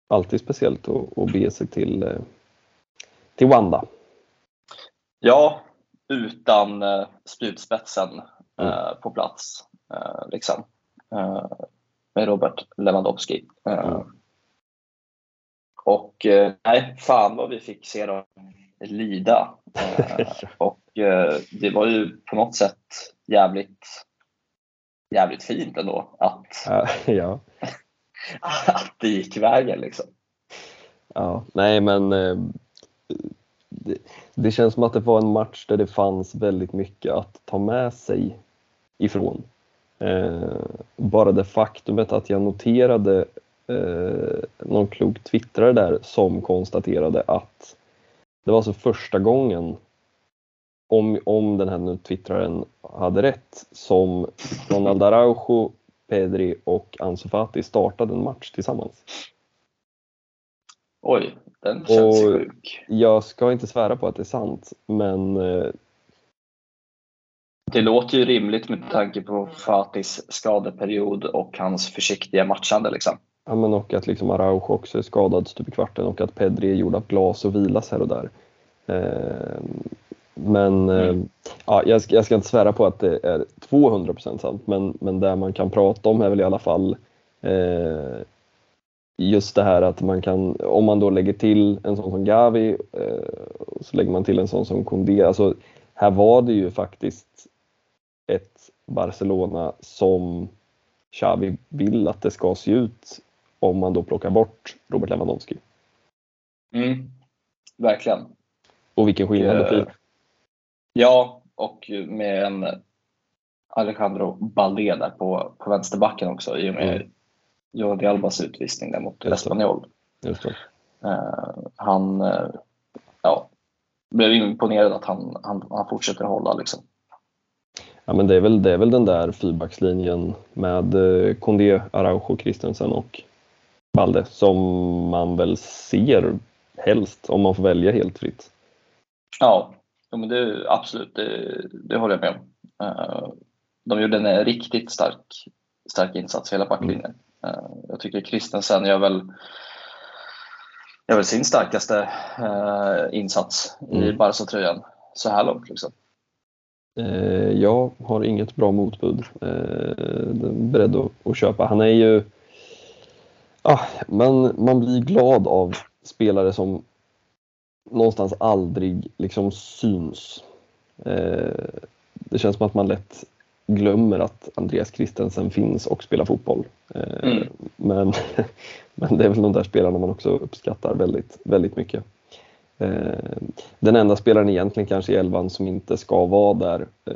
[SPEAKER 1] Alltid speciellt att, att bege sig till, till Wanda.
[SPEAKER 2] Ja, utan eh, spjutspetsen mm. eh, på plats. Eh, liksom. Eh, med Robert Lewandowski. Eh, mm. Och eh, nej, fan vad vi fick se dem lida. och det var ju på något sätt jävligt, jävligt fint ändå att,
[SPEAKER 1] ja.
[SPEAKER 2] att det gick vägen liksom.
[SPEAKER 1] Ja, nej men det, det, känns som att det var en match där det fanns väldigt mycket att ta med sig ifrån. Eh, bara det faktumet att jag noterade eh, någon klok twittrare där som konstaterade att det var alltså första gången, om, om den här nu twittraren hade rätt, som Ronald Araujo, Pedri och Ansu Fati startade en match tillsammans.
[SPEAKER 2] Oj, den känns och sjuk.
[SPEAKER 1] Jag ska inte svära på att det är sant, men eh,
[SPEAKER 2] det låter ju rimligt med tanke på Fatis skadeperiod och hans försiktiga matchande. Liksom.
[SPEAKER 1] Ja, men och att liksom Araujo också är skadad stup i kvarten och att Pedri är gjord av glas och vilas här och där. Eh, men eh, mm. ja, jag, ska, jag ska inte svära på att det är 200% sant, men, men det man kan prata om är väl i alla fall eh, just det här att man kan, om man då lägger till en sån som Gavi, eh, så lägger man till en sån som Koundé. Alltså, här var det ju faktiskt ett Barcelona som Xavi vill att det ska se ut om man då plockar bort Robert Lewandowski.
[SPEAKER 2] Mm, verkligen.
[SPEAKER 1] Och vilken skillnad det blir. Eh,
[SPEAKER 2] ja, och med en Alejandro Balde där på, på vänsterbacken också i och med mm. Jordi Albas utvisning där mot Espanyol. Uh, han uh, ja, blev imponerad att han, han, han fortsätter hålla. Liksom.
[SPEAKER 1] Ja, men det, är väl, det är väl den där fyrbackslinjen med uh, Kondé, Araujo, Christensen och Balde som man väl ser helst om man får välja helt fritt.
[SPEAKER 2] Ja, men det, absolut, det, det håller jag med om. Uh, de gjorde en riktigt stark, stark insats, hela backlinjen. Eh, jag tycker Christensen gör väl, gör väl sin starkaste eh, insats mm. i Barca-tröjan så här långt. Liksom.
[SPEAKER 1] Eh, jag har inget bra motbud. beredd att, köpa. Han är ju... Ah, man, man blir glad av spelare som någonstans aldrig liksom syns. det känns som att man lätt glömmer att Andreas Christensen finns och spelar fotboll. Eh, mm. Men, men det är väl de där spelarna man också uppskattar väldigt, väldigt mycket. Eh, den enda spelaren egentligen kanske i elvan som inte ska vara där, eh,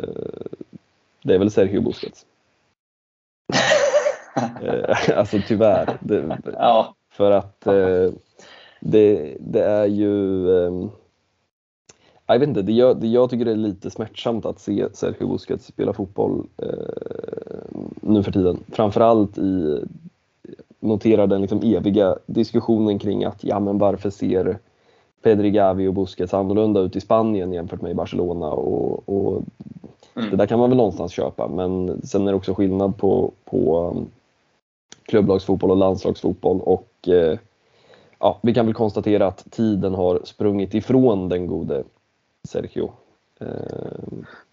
[SPEAKER 1] det är väl Sergio Busquets. alltså tyvärr. Det, ja. För att det, det är ju jag vet inte, det jag, det jag tycker är lite smärtsamt att se Sergio Busquets spela fotboll eh, nu för tiden. Framförallt i, notera den liksom eviga diskussionen kring att ja men varför ser Pedri Gavi och Busquets annorlunda ut i Spanien jämfört med i Barcelona och, och mm. det där kan man väl någonstans köpa men sen är det också skillnad på, på um, klubblagsfotboll och landslagsfotboll och eh, ja, vi kan väl konstatera att tiden har sprungit ifrån den gode Sergio.
[SPEAKER 2] Eh,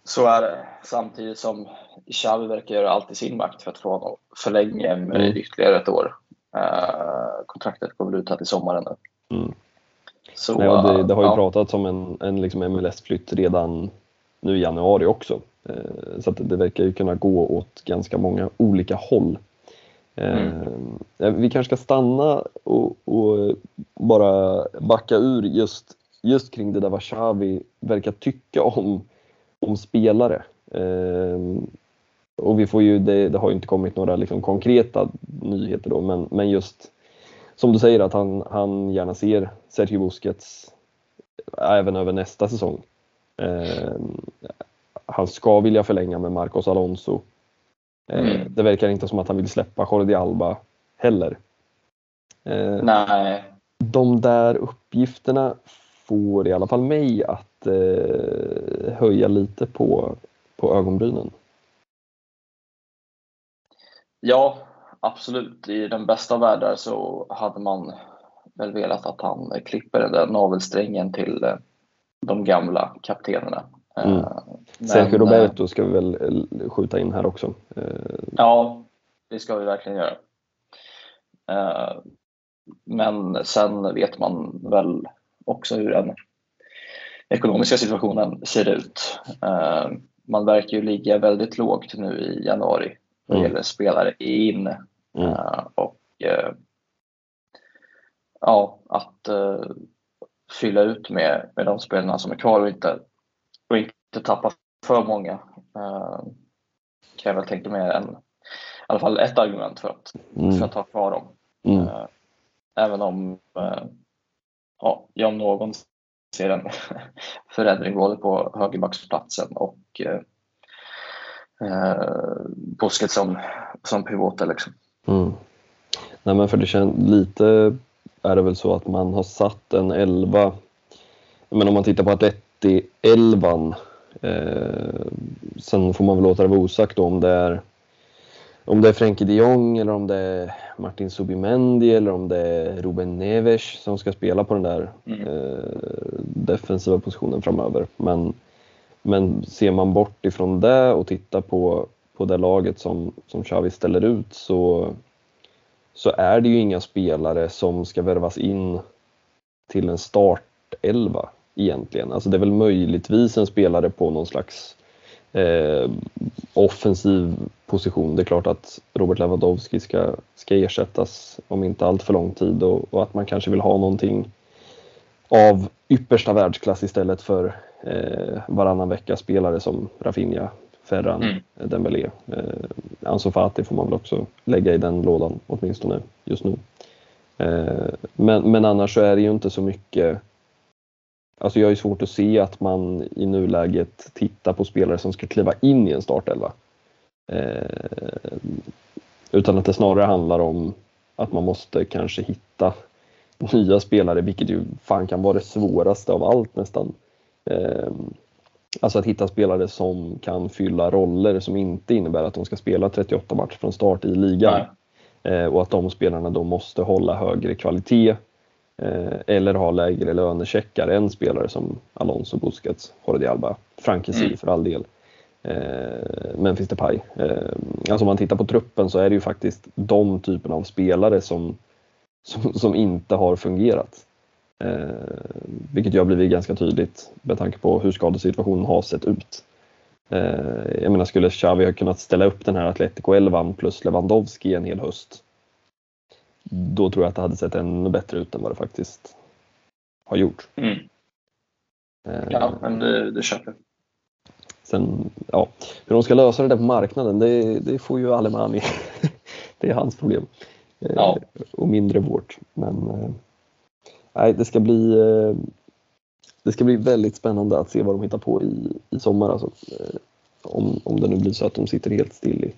[SPEAKER 2] Så är det. Samtidigt som Xavi verkar göra allt i sin makt för att få honom förlänga med mm. ytterligare ett år. Eh, kontraktet går väl ut här till sommaren nu. Mm.
[SPEAKER 1] Så, Nej, det, det, har ju ja. pratats om en, en liksom MLS-flytt redan nu i januari också. Eh, så det verkar ju kunna gå åt ganska många olika håll. Mm. Eh, eh, vi kanske ska stanna och, och, bara backa ur just just kring det där vad Xavi verkar tycka om, om spelare. Eh, och vi får ju, det, det, har ju inte kommit några liksom konkreta nyheter då, men, men just som du säger att han, han gärna ser Sergio Busquets även över nästa säsong. Han ska vilja förlänga med Marcos Alonso. Eh, mm. Det verkar inte som att han vill släppa Jordi Alba heller.
[SPEAKER 2] Eh, Nej.
[SPEAKER 1] De där uppgifterna får i alla fall mig att eh, höja lite på, på ögonbrynen.
[SPEAKER 2] Ja, absolut. I den bästa världen så hade man väl velat att han klipper den där navelsträngen till de gamla kaptenerna.
[SPEAKER 1] Eh, mm. Men, Sergio Roberto ska vi väl skjuta in här också?
[SPEAKER 2] Ja, det ska vi verkligen göra. Men sen vet man väl också hur den ekonomiska situationen ser ut. Eh, man verkar ju ligga väldigt lågt nu i januari vad mm. gäller spelare in. Mm. Eh, och eh, ja, att fylla ut med, med de spelarna som är kvar och inte, inte tappa för många kan jag väl tänka mig en, i alla fall ett argument för att, mm. för att ha kvar dem. Mm. Även om ja, jag om någon ser en förändring både på högerbacksplatsen och eh, eh, Busquets som, som pivoter. Liksom.
[SPEAKER 1] Mm. Nej, men för det känns lite är det väl så att man har satt en 11 men om man tittar på Atleti 11 eh, sen får man väl låta det vara osagt om det är om det är Frenkie de Jong eller om det är Martin Subimendi eller om det är Ruben Neves som ska spela på den där mm. eh, defensiva positionen framöver. Men, men ser man bort ifrån det och tittar på, på det laget som, som Xavi ställer ut så, så är det ju inga spelare som ska värvas in till en startelva egentligen. Alltså det är väl möjligtvis en spelare på någon slags eh, offensiv position. Det är klart att Robert Lewandowski ska, ska ersättas om inte allt för lång tid och, och, att man kanske vill ha någonting av yppersta världsklass istället för eh, varannan vecka spelare som Rafinha, Ferran, mm. Dembélé. Eh, Ansu Fati får man väl också lägga i den lådan åtminstone just nu. Eh, men, men annars så är det ju inte så mycket Alltså jag har svårt att se att man i nuläget tittar på spelare som ska kliva in i en startelva. Eh, utan att det snarare handlar om att man måste kanske hitta nya spelare, vilket ju fan kan vara det svåraste av allt nästan. Eh, alltså att hitta spelare som kan fylla roller som inte innebär att de ska spela 38 matcher från start i ligan. Eh, och att de spelarna då måste hålla högre kvalitet eller ha lägre lönecheckar än spelare som Alonso, Busquets, Jordi Alba, Frankesi mm. för all del. Eh, Memphis Depay. Eh, alltså om man tittar på truppen så är det ju faktiskt de typerna av spelare som, som, som inte har fungerat. Eh, vilket ju har blivit ganska tydligt med tanke på hur skadesituationen har sett ut. Eh, jag menar, skulle Xavi ha kunnat ställa upp den här Atletico 11 plus Lewandowski en hel höst då tror jag att det hade sett ännu bättre ut än vad det faktiskt har gjort. Mm.
[SPEAKER 2] Eh, ja, men det, det köper
[SPEAKER 1] Sen, ja, hur de ska lösa det där på marknaden, det, det får ju Alemani. det är hans problem. Eh, ja. Och mindre vårt. Men eh, nej, det ska bli det ska bli väldigt spännande att se vad de hittar på i, i sommar. Alltså. Om, om det nu blir så att de sitter helt still i,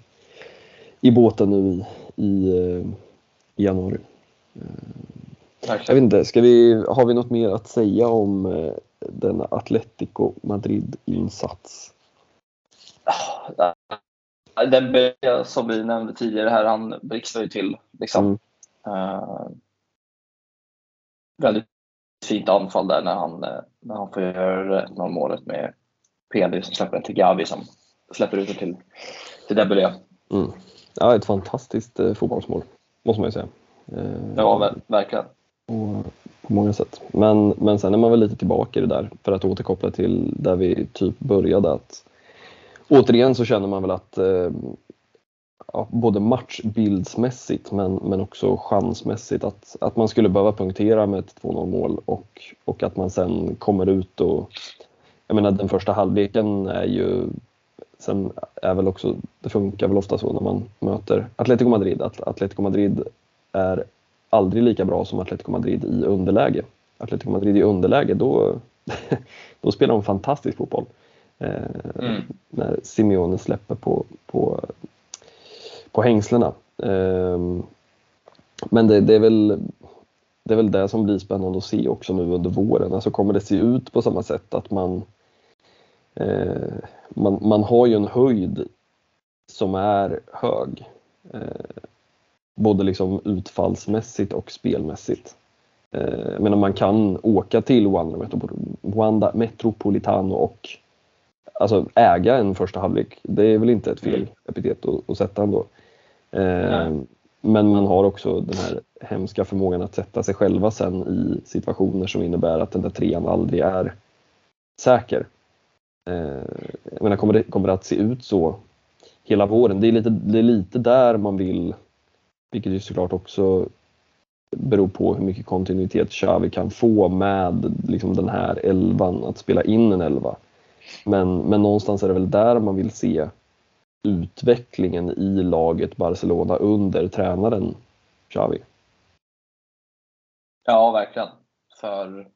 [SPEAKER 1] i båten nu i, i, i januari. Jag vet inte, ska vi, har vi något mer att säga om denna Atletico Madrid-insats?
[SPEAKER 2] Den som vi nämnde tidigare här, han blixtrar ju till. Liksom. Mm. Uh, väldigt fint anfall där när han, när han får göra 1 målet med Pedri som släpper den till Gavi som släpper ut den till, till Dembélé.
[SPEAKER 1] Mm. Ja, ett fantastiskt eh, fotbollsmål, måste man ju säga.
[SPEAKER 2] Eh, ja, ver verkligen.
[SPEAKER 1] På många sätt. Men, men sen är man väl lite tillbaka i det där, för att återkoppla till där vi typ började. att Återigen så känner man väl att eh, ja, både matchbildsmässigt men, men också chansmässigt att, att man skulle behöva punktera med ett 2-0 mål och, och att man sen kommer ut och jag menar den första halvleken är ju sen är väl också, det funkar väl ofta så när man möter Atletico Madrid att Atletico Madrid är aldrig lika bra som Atletico Madrid i underläge. Atletico Madrid i underläge, då, då spelar de fantastisk fotboll. Eh, mm. När Simeone släpper på, på på hängslena. Ehm, men det, det, är väl, det är väl det som blir spännande att se också nu under våren. Alltså kommer det se ut på samma sätt att man, eh, man, man har ju en höjd som är hög. Eh, både liksom utfallsmässigt och spelmässigt. Eh, men man kan åka till Wanda Metropolitano och alltså äga en första halvlek. Det är väl inte ett fel mm. epitet att, att sätta ändå. Eh, men man har också den här hemska förmågan att sätta sig själva sen i situationer som innebär att den där trean aldrig är säker. Eh, jag menar, kommer, det, kommer det att se ut så hela våren? Det är, lite, det är lite där man vill, vilket ju såklart också beror på hur mycket kontinuitet Xavi kan få med liksom den här elvan, att spela in en elva. Men, men någonstans är det väl där man vill se utvecklingen i laget Barcelona under tränaren Xavi.
[SPEAKER 2] Ja, verkligen. För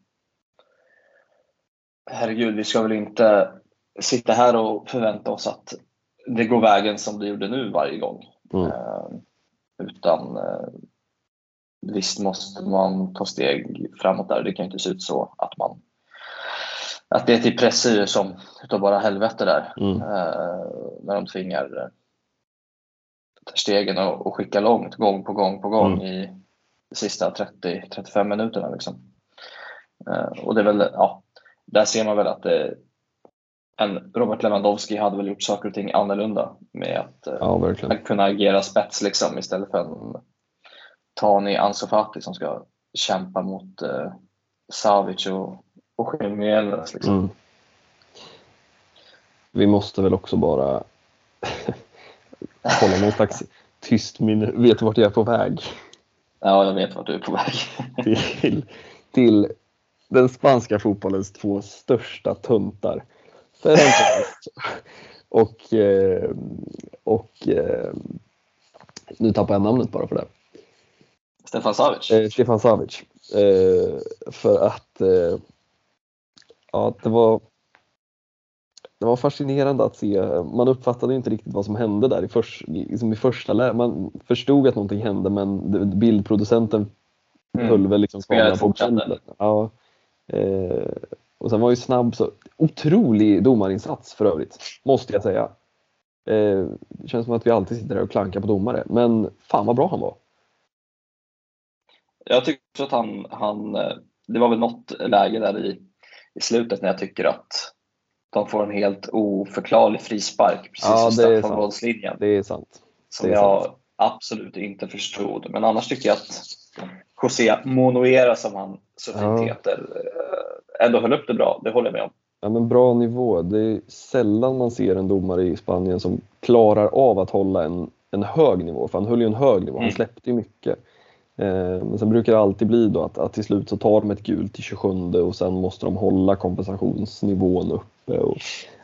[SPEAKER 2] herregud, vi ska väl inte sitta här och förvänta oss att det går vägen som det gjorde nu varje gång. Mm. Eh, utan eh, visst måste man ta steg framåt där. Det kan inte se ut så att man att det är till pressur som utav bara helvete där. Mm. Eh, när de tvingar eh, stegen och, och skicka långt gång på gång på gång mm. i de sista 30-35 minuterna. Liksom. Och det är väl, ja, där ser man väl att det, en Robert Lewandowski hade väl gjort saker och ting annorlunda med att ja, kunna agera spets liksom, istället för en Tani Ansu Fati som ska kämpa mot eh, Savic och och Jiménez. Liksom. Mm.
[SPEAKER 1] Vi måste väl också bara hålla någon slags tyst minne. Vet du vart jag är på väg?
[SPEAKER 2] Ja, jag vet vart du är på väg.
[SPEAKER 1] till, till den spanska fotbollens två största tuntar. och, eh, och eh, nu tappar jag namnet bara för det.
[SPEAKER 2] Stefan Savic?
[SPEAKER 1] Eh, Stefan Savic. Eh, för att eh, ja, det var det var fascinerande att se. Man uppfattade inte riktigt vad som hände där i, för, liksom i första läget. Man förstod att någonting hände men bildproducenten mm. höll väl liksom kameran på. Ja. Eh, och sen var ju snabb så otrolig domarinsats för övrigt, måste jag säga. Eh, det känns som att vi alltid sitter där och klankar på domare, men fan vad bra han var.
[SPEAKER 2] Jag tycker att han, han eh, det var väl något läge där i i slutet när jag tycker att de får en helt oförklarlig frispark precis ja, vid straffområdeslinjen.
[SPEAKER 1] Det är sant.
[SPEAKER 2] Som är jag sant. absolut inte förstod. Men annars tycker jag att José Monoera som han så fint ja. heter eh, ändå höll upp det bra. Det håller jag med om.
[SPEAKER 1] Ja, men bra nivå. Det är sällan man ser en domare i Spanien som klarar av att hålla en, en hög nivå. För han höll ju en hög nivå. Han mm. släppte ju mycket. Eh, men sen brukar det alltid bli då att, att till slut så tar de ett gult till 27 och sen måste de hålla kompensationsnivån uppe. Och,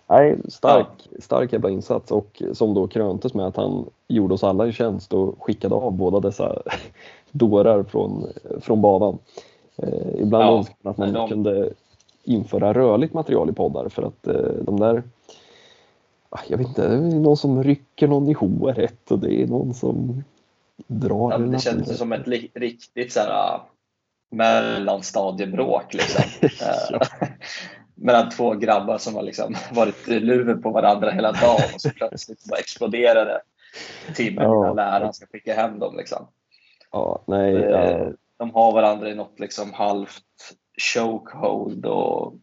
[SPEAKER 1] nej, stark, stark jävla insats och som då kröntes med att han gjorde oss alla en tjänst och skickade av båda dessa dårar från, från banan. Eh, ibland ja, önskar man att man de... kunde införa rörligt material i poddar för att eh, de där ah, jag vet inte, det är någon som rycker någon i håret och det är någon som drar.
[SPEAKER 2] Ja, det känns som ett riktigt så här, mellanstadiebråk. Liksom. ja. Mellan två grabbar som har liksom varit luver på varandra hela dagen och så plötsligt bara exploderade timmen ja. innan läraren ska skicka hem dem. Liksom.
[SPEAKER 1] Ja, nej, ja.
[SPEAKER 2] De har varandra i något liksom halvt chokehold och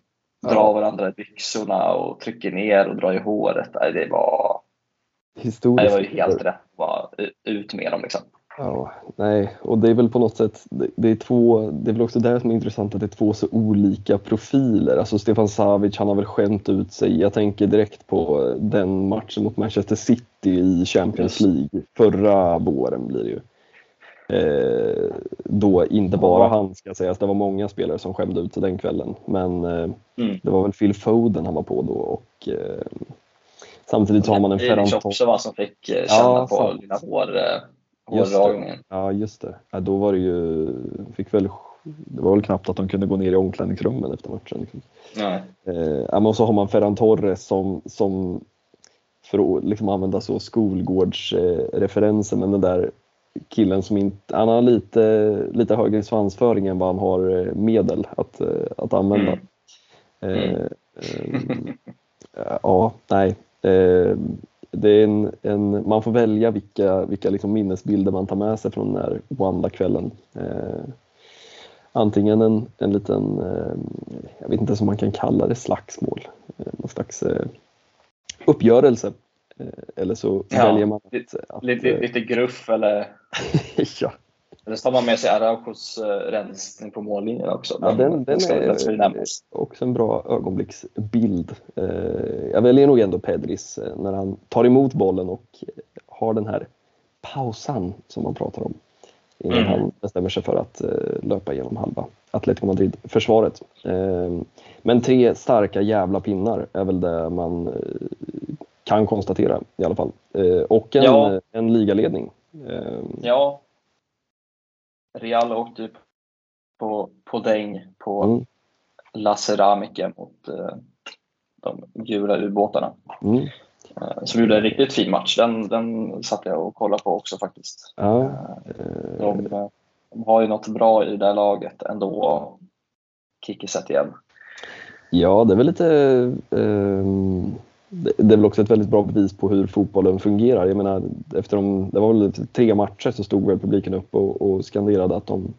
[SPEAKER 2] ja. drar varandra i byxorna och trycker ner och drar i håret. Nej, det var,
[SPEAKER 1] Historiskt.
[SPEAKER 2] det var ju helt rätt. Bara ut med dem liksom.
[SPEAKER 1] Ja, nej, och det är väl på något sätt, det, det, är två, det är väl också det som är intressant att det är två så olika profiler. Alltså Stefan Savic, han har väl skämt ut sig. Jag tänker direkt på den matchen mot Manchester City i Champions League förra våren blir det ju. Eh, då inte bara han ska sägas, det var många spelare som skämde ut sig den kvällen. Men eh, mm. det var väl Phil Foden han var på då och eh, samtidigt så har man en Ferran
[SPEAKER 2] Torres. var som fick eh, känna ja, på lilla hår eh, hårdragningen.
[SPEAKER 1] Ja, just det. Ja, då var det ju, fick väl, det var väl knappt att de kunde gå ner i omklädningsrummen efter matchen.
[SPEAKER 2] Nej.
[SPEAKER 1] Eh, och så har man Ferran Torres som, som för att liksom använda så skolgårdsreferenser, eh, men den där killen som inte, han har lite, lite högre svansföring än vad han har eh, medel att, eh, att använda. Mm. Eh, eh, ja, nej. Det är en, en, man får välja vilka, vilka liksom minnesbilder man tar med sig från den här Wanda-kvällen. Antingen en, en liten, jag vet inte om man kan kalla det slagsmål, någon slags uppgörelse. Eh, eller så ja, väljer man
[SPEAKER 2] att, att, lite, eh, lite gruff eller
[SPEAKER 1] ja.
[SPEAKER 2] Eller så tar man med sig Araujos rensning på mållinjen också.
[SPEAKER 1] Ja, den, den är också en bra ögonblicksbild. Jag väljer nog ändå Pedris när han tar emot bollen och har den här pausan som man pratar om innan mm. han bestämmer sig för att löpa igenom halva Atletico Madrid-försvaret. Men tre starka jävla pinnar är väl det man kan konstatera i alla fall. Och en, ja. en ligaledning.
[SPEAKER 2] Ja, Real åkte ju på, på däng på mm. La Ceramica mot eh, de gula ubåtarna. Mm. Eh, som gjorde en riktigt fin match. Den, den satt jag och kollade på också faktiskt.
[SPEAKER 1] Ja.
[SPEAKER 2] Eh, de, de, har ju något bra i det där laget ändå. Kikiset igen.
[SPEAKER 1] Ja, det är väl lite um det är väl också ett väldigt bra bevis på hur fotbollen fungerar. Jag menar, efter de, det var väl tre matcher så stod väl publiken upp och, och skanderade att de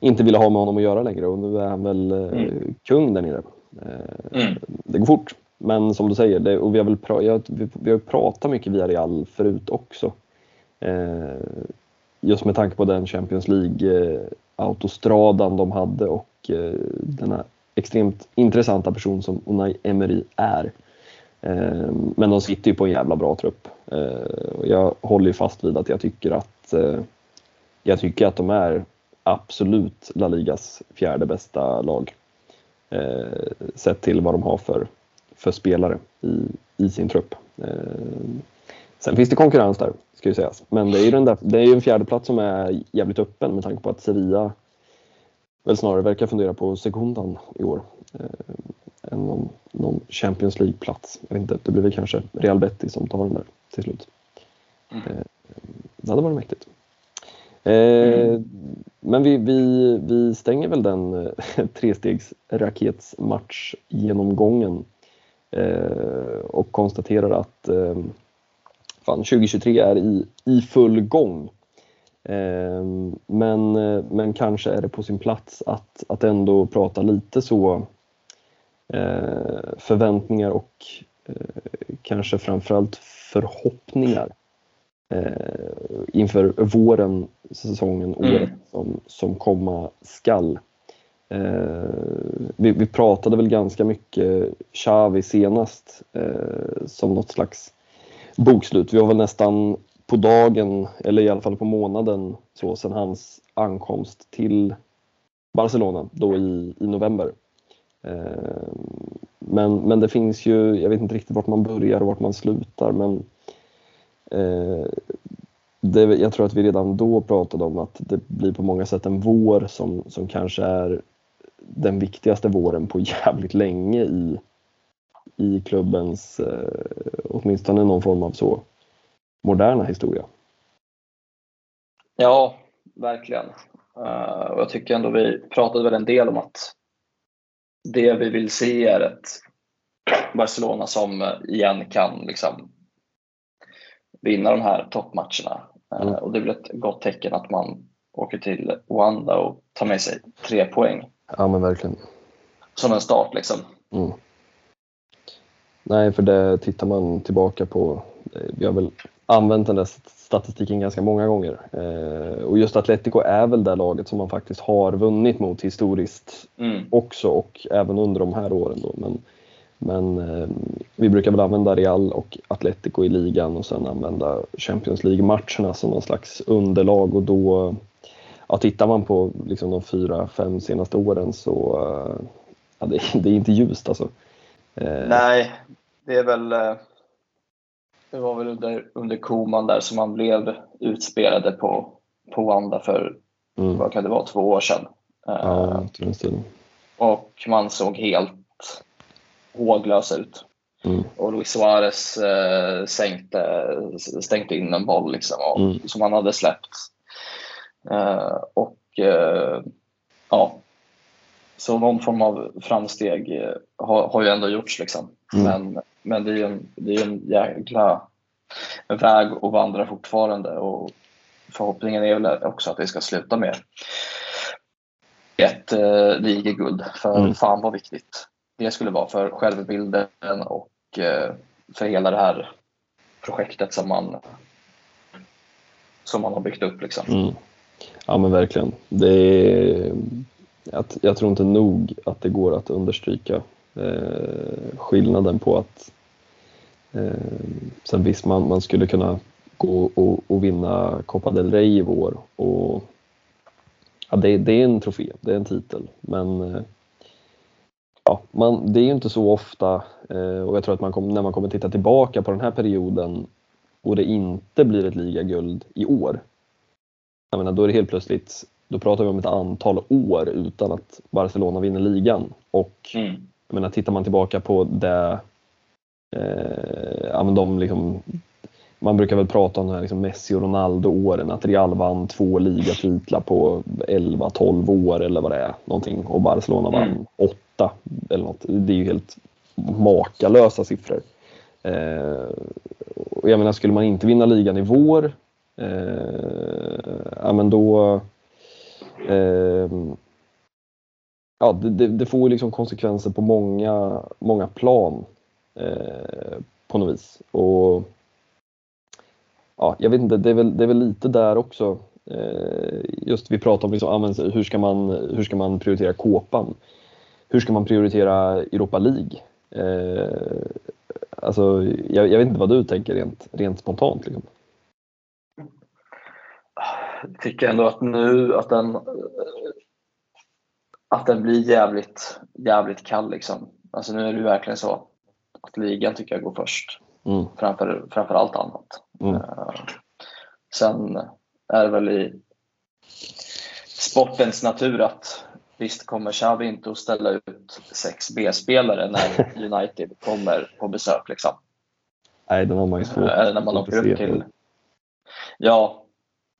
[SPEAKER 1] inte ville ha med honom att göra längre och nu är han väl eh, mm. kung där nere. Eh, mm. Det går fort, men som du säger, det, och vi har väl pra, jag, vi, vi, har pratat mycket via Real förut också. Eh, just med tanke på den Champions League-autostradan de hade och denna extremt intressanta person som Unai Emery är. Eh, men de sitter ju på en jävla bra trupp. Eh, jag håller ju fast vid att jag tycker att eh, jag tycker att de är absolut La Ligas fjärde bästa lag. Eh, sett till vad de har för, för spelare i, i sin trupp. Eh, sen finns det konkurrens där, ska ju sägas. Men det är ju, den där, det är ju en fjärdeplats som är jävligt öppen med tanke på att Sevilla väl snarare verkar fundera på sekundan i år än någon, någon Champions League-plats. Jag vet inte, det blir väl kanske Real Betis som tar den där till slut. Mm. Eh, det hade varit mäktigt. Eh, mm. Men vi, vi, vi stänger väl den eh, trestegs raketsmatch-genomgången eh, och konstaterar att eh, fan, 2023 är i, i full gång. Eh, men, men kanske är det på sin plats att, att ändå prata lite så förväntningar och eh, kanske framförallt förhoppningar eh, inför våren, säsongen, mm. året som, som komma skall. Vi, vi, pratade väl ganska mycket Xavi senast som något slags bokslut. Vi var väl nästan på dagen, eller i alla fall på månaden, så sedan hans ankomst till Barcelona då i, i november. Eh, men, men det finns ju, jag vet inte riktigt vart man börjar och vart man slutar men eh, det, jag tror att vi redan då pratade om att det blir på många sätt en vår som, som kanske är den viktigaste våren på jävligt länge i, i klubbens, eh, åtminstone någon form av så moderna historia.
[SPEAKER 2] Ja, verkligen. Uh, och jag tycker ändå vi pratade väl en del om att det vi vill se är ett Barcelona som eh, igen kan liksom vinna de här toppmatcherna. Eh, mm. Och det är väl ett gott tecken att man åker till Wanda och tar med sig tre poäng.
[SPEAKER 1] Ja men verkligen.
[SPEAKER 2] Som en start liksom. Mm.
[SPEAKER 1] Nej, för det tittar man tillbaka på, vi har väl använt den där statistiken ganska många gånger. Eh, och just Atletico är väl det laget som man faktiskt har vunnit mot historiskt mm. också och även under de här åren. Då. Men, men eh, vi brukar väl använda Real och Atletico i ligan och sen använda Champions League-matcherna som någon slags underlag och då ja, tittar man på liksom de fyra, fem senaste åren så eh, ja, det, det är inte ljust alltså.
[SPEAKER 2] Eh, Nej, det är väl eh, det var väl under, under Koman där som man blev utspelade på, på Wanda för, mm. vad kan det vara, två år sedan.
[SPEAKER 1] Ja, uh,
[SPEAKER 2] och man såg helt håglös ut. Mm. Och Luis Suarez uh, sänkte, stänkte in en boll liksom, och, mm. som han hade släppt. Uh, och ja, så någon form av framsteg har, har ju ändå gjorts. Liksom. Mm. Men men det är en, det är en jäkla väg att vandra fortfarande och förhoppningen är väl också att det ska sluta med ett eh, ligaguld. För mm. fan vad viktigt det skulle vara för självbilden och eh, för hela det här projektet som man, som man har byggt upp. Liksom.
[SPEAKER 1] Mm. Ja men verkligen. Det är, jag, jag tror inte nog att det går att understryka eh, skillnaden på att eh, sen visst man, man skulle kunna gå och, och vinna Copa del Rey i vår och ja, det, det är en trofé, det är en titel men eh, ja, man, det är ju inte så ofta eh, och jag tror att man kom, när man kommer titta tillbaka på den här perioden och det inte blir ett ligaguld i år. Jag menar, då är det helt plötsligt, då pratar vi om ett antal år utan att Barcelona vinner ligan. Och mm. Jag menar, tittar man tillbaka på det, eh, ja, men de liksom, man brukar väl prata om här liksom Messi och Ronaldo-åren, att Real vann två ligatitlar på 11-12 år eller vad det är, någonting, och Barcelona vann mm. åtta eller något. Det är ju helt makalösa siffror. Eh, och jag menar, skulle man inte vinna ligan i vår, eh, ja men då eh, ja, det, det, det får liksom konsekvenser på många, många plan eh, på något vis. Och, ja, jag vet inte, det är väl, det är väl lite där också. Eh, just vi pratar om liksom, hur, ska man, hur ska man prioritera kåpan? Hur ska man prioritera Europa League? Eh, alltså, jag, jag, vet inte vad du tänker rent, rent spontant. Liksom.
[SPEAKER 2] Jag tycker ändå att nu att den att den blir jävligt, jävligt kall. Liksom. Alltså nu är det verkligen så att ligan tycker jag går först mm. framför, framför allt annat. Mm. Uh, sen är det väl i sportens natur att visst kommer Xavi inte att ställa ut sex B-spelare när United kommer på besök. Liksom.
[SPEAKER 1] Nej, det har man ju svårt
[SPEAKER 2] Eller eh, när man åker upp till... Ja,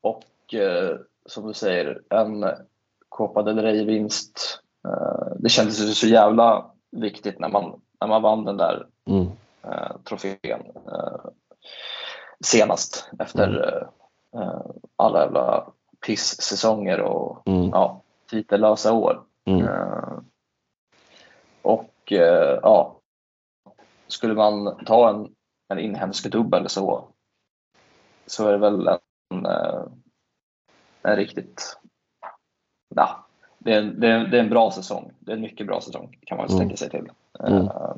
[SPEAKER 2] och eh, som du säger, en Copa del Rey-vinst. Eh, det kändes så jävla viktigt när man, när man vann den där mm. Eh, trofén eh, senast efter mm. alla jävla piss-säsonger och mm. ja, titellösa år. Mm. Och ja, skulle man ta en, en inhemsk dubbel så, så är det väl en, en riktigt ja, det, är, det, är, det är en bra säsong. Det är en mycket bra säsong kan man mm. tänka sig till. Mm. Uh,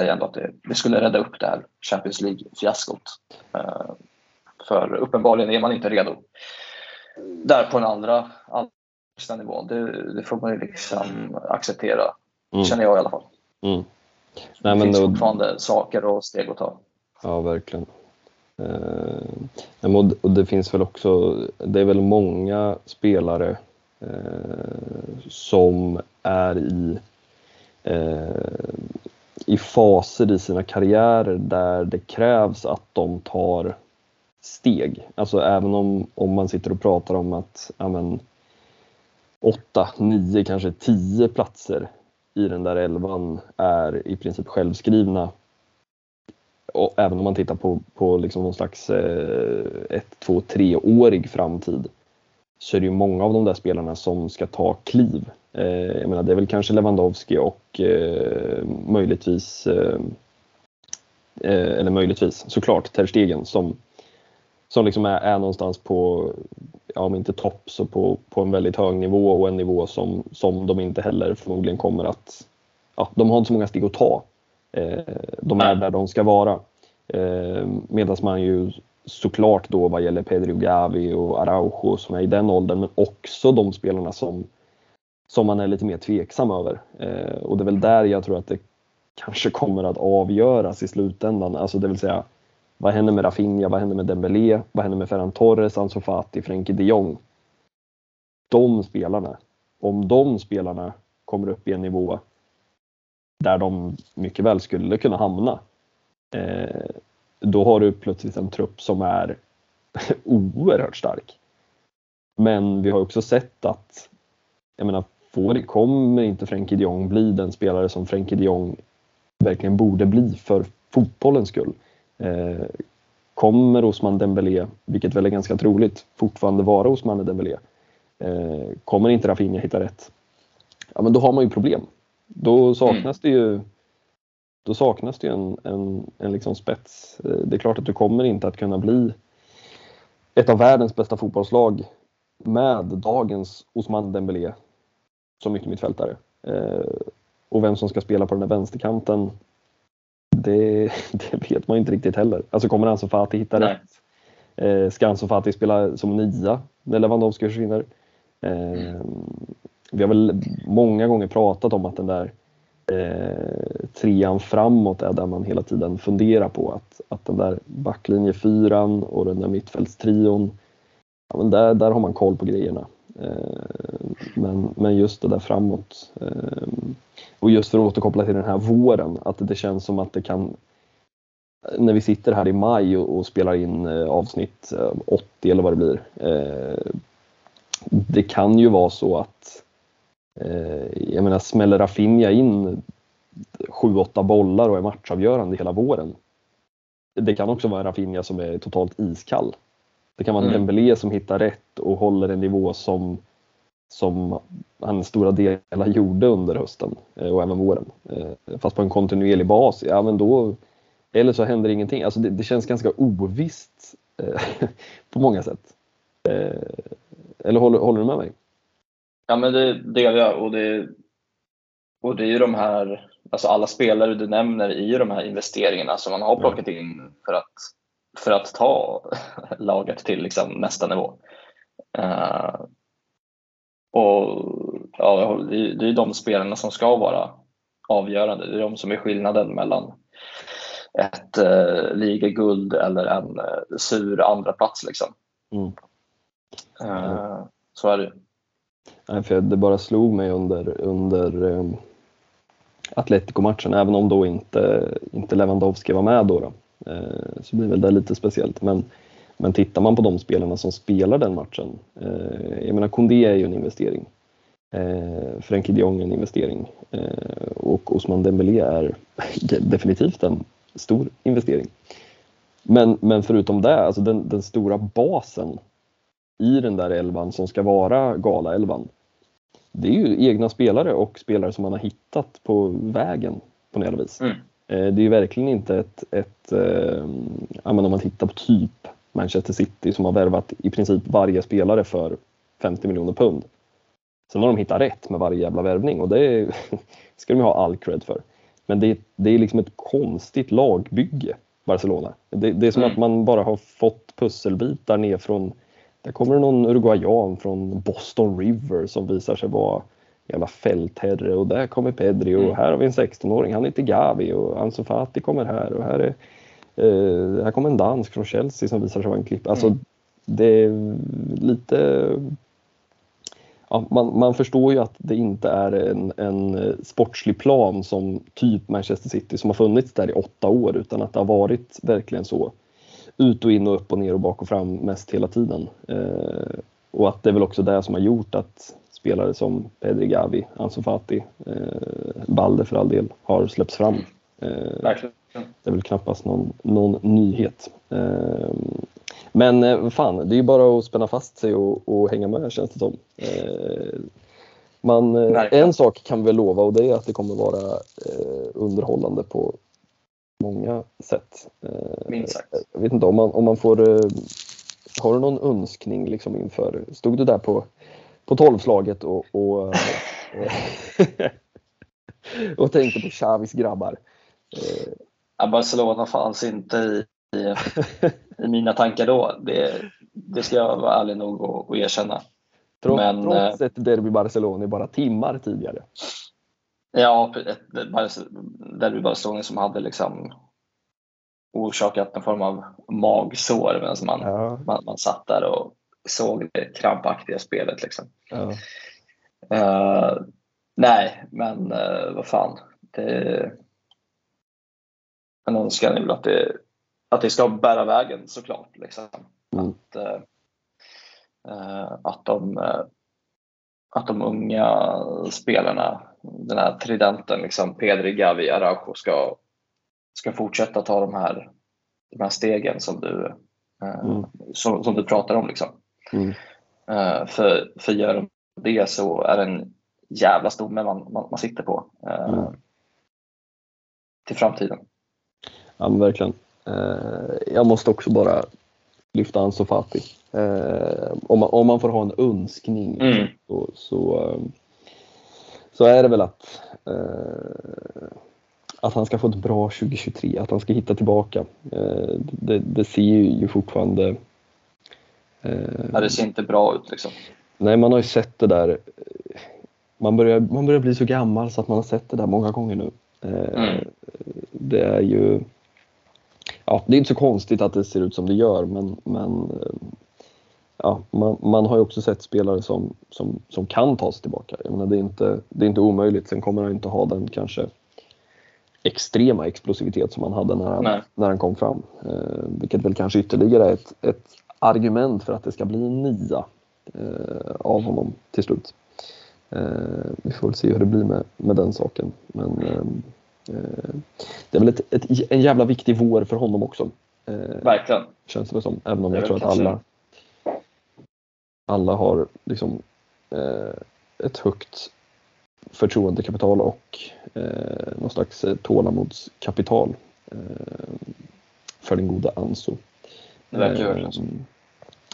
[SPEAKER 2] ändå att det, det, skulle rädda upp det här Champions League-fiaskot. Uh, för uppenbarligen är man inte redo där på den andra högsta nivån. Det, det, får man ju liksom acceptera, mm. känner jag i alla fall. Mm. Nej, det finns då... fortfarande saker och steg att ta.
[SPEAKER 1] Ja, verkligen. Eh, och det finns väl också, det är väl många spelare eh, som är i, eh, i faser i sina karriärer där det krävs att de tar steg. Alltså även om, om man sitter och pratar om att amen, åtta, nio, kanske tio platser i den där elvan är i princip självskrivna. Och även om man tittar på, på liksom någon slags eh, ett, två, treårig framtid så är det ju många av de där spelarna som ska ta kliv. Eh, jag menar, det är väl kanske Lewandowski och eh, möjligtvis, eh, eh, eller möjligtvis såklart Ter Stegen som, som liksom är, är någonstans på, ja, om inte topp så på, på en väldigt hög nivå och en nivå som, som de inte heller förmodligen kommer att, ja, de har inte så många steg att ta. Eh, de är där de ska vara. Eh, Medan man ju såklart då vad gäller Pedro Gavi och Araujo som är i den åldern men också de spelarna som, som man är lite mer tveksam över. Eh, och det är väl där jag tror att det kanske kommer att avgöras i slutändan. Alltså det vill säga vad händer med Rafinha, vad händer med Dembélé, vad händer med Ferran Torres, Ansu Fati, Frenkie de Jong? De spelarna, om de spelarna kommer upp i en nivå där de mycket väl skulle kunna hamna, eh, då har du plötsligt en trupp som är oerhört stark. Men vi har också sett att, jag menar, får, kommer inte Frenkie de Jong bli den spelare som Frenkie de Jong verkligen borde bli för fotbollens skull? Eh, kommer Osman Dembélé, vilket väl är ganska troligt, fortfarande vara Osman Dembélé? Eh, kommer inte Rafinha hitta rätt? Ja, men då har man ju problem. Då saknas mm. det ju då saknas det en, en, en liksom spets. Eh, det är klart att du kommer inte att kunna bli ett av världens bästa fotbollslag med dagens Osman Dembélé som yttermittfältare. Eh, och vem som ska spela på den här vänsterkanten, det, det vet man inte riktigt heller. Alltså kommer Ansu Fati hitta Nej. rätt? Eh, ska Ansu Fati spela som nia när Lewandowski försvinner? Eh, vi har väl många gånger pratat om att den där eh, trean framåt är där man hela tiden funderar på att, att den där backlinje fyran och den där mittfältstrion, ja, men där, där har man koll på grejerna. Eh, men, men just det där framåt. Eh, och just för att återkoppla till den här våren, att det känns som att det kan när vi sitter här i maj och, och spelar in eh, avsnitt eh, 80 eller vad det blir. Eh, det kan ju vara så att Eh, jag menar, smäller Rafinha in 7-8 bollar och är matchavgörande hela våren. Det kan också vara en Rafinha som är totalt iskall. Det kan vara en mm. Dembélé som hittar rätt och håller en nivå som, som han stora delar gjorde under hösten eh, och även våren. Eh, fast på en kontinuerlig bas, ja men då, eller så händer ingenting. Alltså det, det känns ganska ovisst på många sätt. Eller håller, håller du med mig?
[SPEAKER 2] Ja, men det, gör jag och det, och det är ju de här, alltså alla spelare du nämner i de här investeringarna som man har plockat in för att, för att ta laget till liksom nästa nivå. Uh, och ja, det är, de spelarna som ska vara avgörande. Det är de som är skillnaden mellan ett uh, ligaguld eller en uh, sur andra plats liksom. Mm. Uh, så är det.
[SPEAKER 1] Nej, för det bara slog mig under, under um, Atletico-matchen, även om då inte, inte Lewandowski var med då, då eh, så blir väl det lite speciellt. Men, men tittar man på de spelarna som spelar den matchen, eh, jag menar Kondé är ju en investering. Eh, Frenkie de Jong är en investering eh, och Osman Dembélé är definitivt en stor investering. Men, men förutom det, alltså den, den stora basen i den där elvan som ska vara galaelvan. Det är ju egna spelare och spelare som man har hittat på vägen på något vis. Mm. Eh, det är ju verkligen inte ett, ett äh, om man tittar på typ Manchester City som har värvat i princip varje spelare för 50 miljoner pund. Sen har de hittat rätt med varje jävla värvning och det är, ska de ha all cred för. Men det, det är liksom ett konstigt lagbygge, Barcelona. Det, det är som mm. att man bara har fått pusselbitar ner från där kommer någon uruguayan från Boston River som visar sig vara jävla fältherre och där kommer Pedri och mm. här har vi en 16-åring, han heter Gavi och Ansu Fati kommer här och här är här kommer en dansk från Chelsea som visar sig vara en klipp. Alltså, mm. Det är lite ja, man, man, förstår ju att det inte är en, en sportslig plan som typ Manchester City som har funnits där i åtta år utan att det har varit verkligen så ut och in och upp och ner och bak och fram mest hela tiden. Eh, och att det är väl också det som har gjort att spelare som Pedri Gavi, Ansu Fati, eh, Balde för all del har släppts fram. Eh, det är väl knappast någon, någon nyhet. Eh, men eh, fan, det är ju bara att spänna fast sig och, och hänga med känns det som. Eh, man, en sak kan vi lova och det är att det kommer vara eh, underhållande på många sätt.
[SPEAKER 2] Eh, Minst sagt.
[SPEAKER 1] Jag vet inte om man, om man får... Eh, har du någon önskning liksom inför... Stod du där på, på tolvslaget och, och, och tänkte på Xavis grabbar?
[SPEAKER 2] Ja, Barcelona fanns inte i, i, i, mina tankar då. Det, det ska jag vara ärlig nog att erkänna.
[SPEAKER 1] Trots, Men, trots ett derby Barcelona bara timmar tidigare.
[SPEAKER 2] Ja, ett derby Barcelona som hade liksom orsakat någon form av magsår medan man, ja. man, man satt där och såg det krampaktiga spelet. Liksom. Ja. Uh, nej, men uh, vad fan. Det, en önskan är väl att det, att det ska bära vägen såklart. Liksom. Mm. Att, uh, att, de, att de unga spelarna, den här tridenten, liksom Pedri, Gavi, Araujo ska ska fortsätta ta de här, de här stegen som du, eh, mm. som, som, du pratar om. Liksom. Mm. Uh, för, för gör de det så är det en jävla stomme man, man, man sitter på uh, mm. till framtiden.
[SPEAKER 1] Ja men verkligen. Jag måste också bara lyfta Ansu Fati. om, man, om man får ha en önskning mm. så, så, så, är det väl att att han ska få ett bra 2023, att han ska hitta tillbaka. Eh, det, det ser ju fortfarande...
[SPEAKER 2] Eh, ja, det ser inte bra ut liksom.
[SPEAKER 1] Nej, man har ju sett det där. Man börjar, man börjar bli så gammal så att man har sett det där många gånger nu. Eh, mm. Det är ju... Ja, det är inte så konstigt att det ser ut som det gör, men, men ja, man, man, har ju också sett spelare som, som, som kan ta sig tillbaka. Jag menar, det, är inte, det är inte omöjligt. Sen kommer han inte ha den kanske extrema explosivitet som han hade när han, när han kom fram. Eh, vilket väl kanske ytterligare är ett, ett argument för att det ska bli en nia eh, av honom till slut. Eh, vi får väl se hur det blir med, med den saken. Men eh, eh, det är väl ett, ett, en jävla viktig vår för honom också.
[SPEAKER 2] Eh, Verkligen.
[SPEAKER 1] Känns det som. Även om jag tror att alla, alla har liksom, ett högt förtroendekapital och eh, någon slags eh, tålamodskapital eh, för den goda Anso.
[SPEAKER 2] Det verkar
[SPEAKER 1] eh,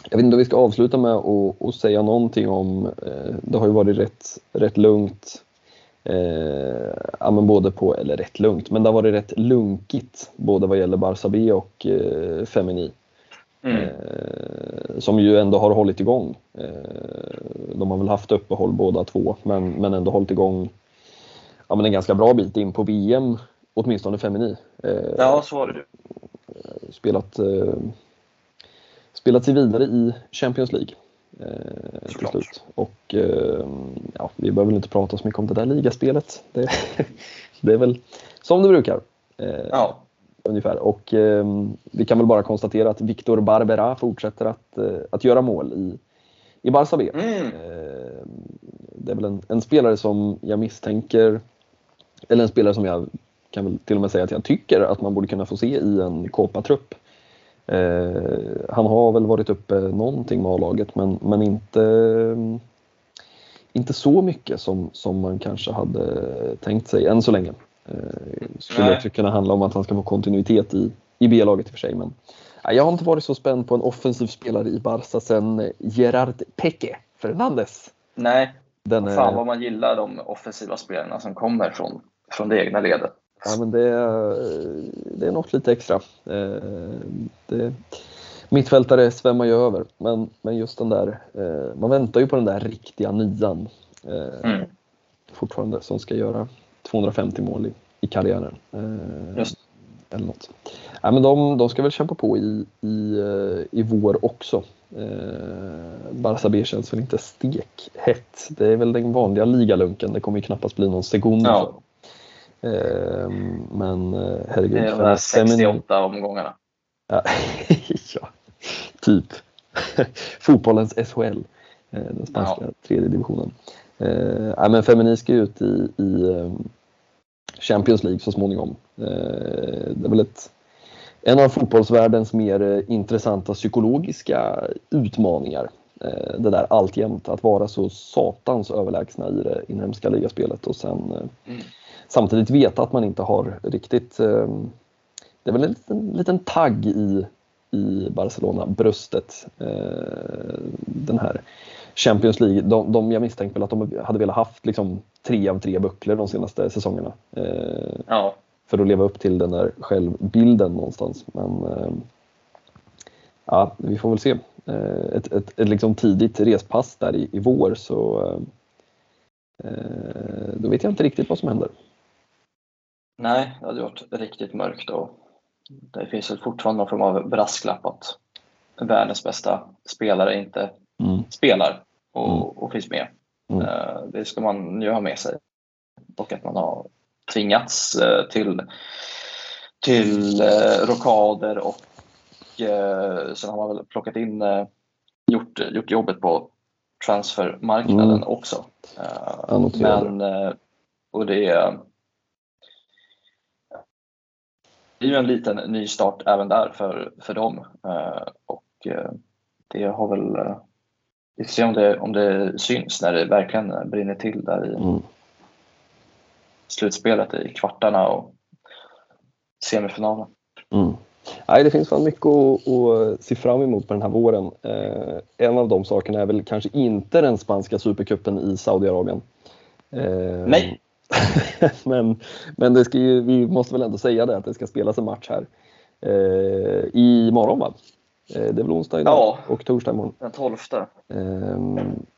[SPEAKER 1] Jag vet inte om vi ska avsluta med att säga någonting om, eh, det har ju varit rätt, rätt lugnt Eh, ja, men både på, eller rätt lugnt, men det har varit rätt lunkigt både vad gäller Barça B och eh, Femini. Mm. Eh, som ju ändå har hållit igång. Eh, de har väl haft uppehåll båda två, men, men ändå hållit igång ja, men en ganska bra bit in på VM, åtminstone femini.
[SPEAKER 2] Eh, ja, så var det
[SPEAKER 1] Spelat, spelat sig vidare i Champions League. Eh, till slut. Och eh, ja, vi behöver väl inte prata så mycket om det där ligaspelet. Det, det är väl som det brukar. Eh, ja. Ungefär. Och eh, vi kan väl bara konstatera att Victor Barbera fortsätter att, eh, att göra mål i, i Barça B. Mm. Eh, det är väl en, en, spelare som jag misstänker, eller en spelare som jag kan väl till och med säga att jag tycker att man borde kunna få se i en Copa-trupp. Eh, han har väl varit uppe någonting med A-laget men, men inte, inte så mycket som, som man kanske hade tänkt sig än så länge. Eh, skulle Nej. också kunna handla om att han ska få kontinuitet i, i B-laget i och för sig. Men, jag har inte varit så spänd på en offensiv spelare i Barca sen Gerard Peque Fernandes.
[SPEAKER 2] Nej, Den är... fan vad man gillar de offensiva spelarna som kommer från, från det egna ledet.
[SPEAKER 1] Ja, men det, är, det är något lite extra. Eh, det, mittfältare svämmar ju över, men, men just den där, eh, man väntar ju på den där riktiga nian mm. fortfarande som ska göra 250 mål i, i karriären. Eh, Eller något. Ja, men de, de ska väl kämpa på i, i, eh, i vår också. Eh, Barça B känns väl inte stekhett. Det är väl den vanliga ligalunken. Det kommer ju knappast bli någon sekund.
[SPEAKER 2] Ja.
[SPEAKER 1] Eh, men eh, herregud.
[SPEAKER 2] Det är de där 68 omgångarna.
[SPEAKER 1] Ja, ja, typ. Fotbollens SHL, den spanska ja. tredje divisionen. Eh, ja, men Femini ska ut i, i eh, Champions League så småningom. Eh, det är väl ett, en av fotbollsvärldens mer eh, intressanta psykologiska utmaningar. Eh, det där alltjämt, att vara så satans överlägsna i det inhemska ligaspelet och sen mm. samtidigt veta att man inte har riktigt det är väl en liten, liten tagg i, i Barcelona-bröstet. den här Champions League, de, de, jag misstänker väl att de hade velat haft liksom tre av tre bucklor de senaste säsongerna. Eh, ja. För att leva upp till den där självbilden någonstans. Men eh, ja, vi får väl se. Eh, ett, ett, ett liksom tidigt respass där i, i vår så eh, då vet jag inte riktigt vad som händer.
[SPEAKER 2] Nej, det hade varit riktigt mörkt och det finns väl fortfarande någon form av brasklapp att världens bästa spelare inte mm. spelar och, mm. och finns med. Mm. Uh, det ska man ju ha med sig. Och att man har tvingats uh, till, till uh, rockader och sen har man väl plockat in, gjort, gjort jobbet på transfermarknaden mm. också. men, och det är det är ju en liten nystart även där för, för dem. och det har väl vi får se om det, om det syns när det verkligen brinner till där i mm. slutspelet i kvartarna och semifinalen.
[SPEAKER 1] Mm. Nej, det finns fan mycket att, att, se fram emot på den här våren. Eh, en av de sakerna är väl kanske inte den spanska supercupen i Saudiarabien.
[SPEAKER 2] Eh, Nej.
[SPEAKER 1] men men det ska ju, vi måste väl ändå säga det att det ska spelas en match här eh, imorgon va? Eh, det är väl onsdag idag ja, och torsdag imorgon.
[SPEAKER 2] Den 12.
[SPEAKER 1] Eh,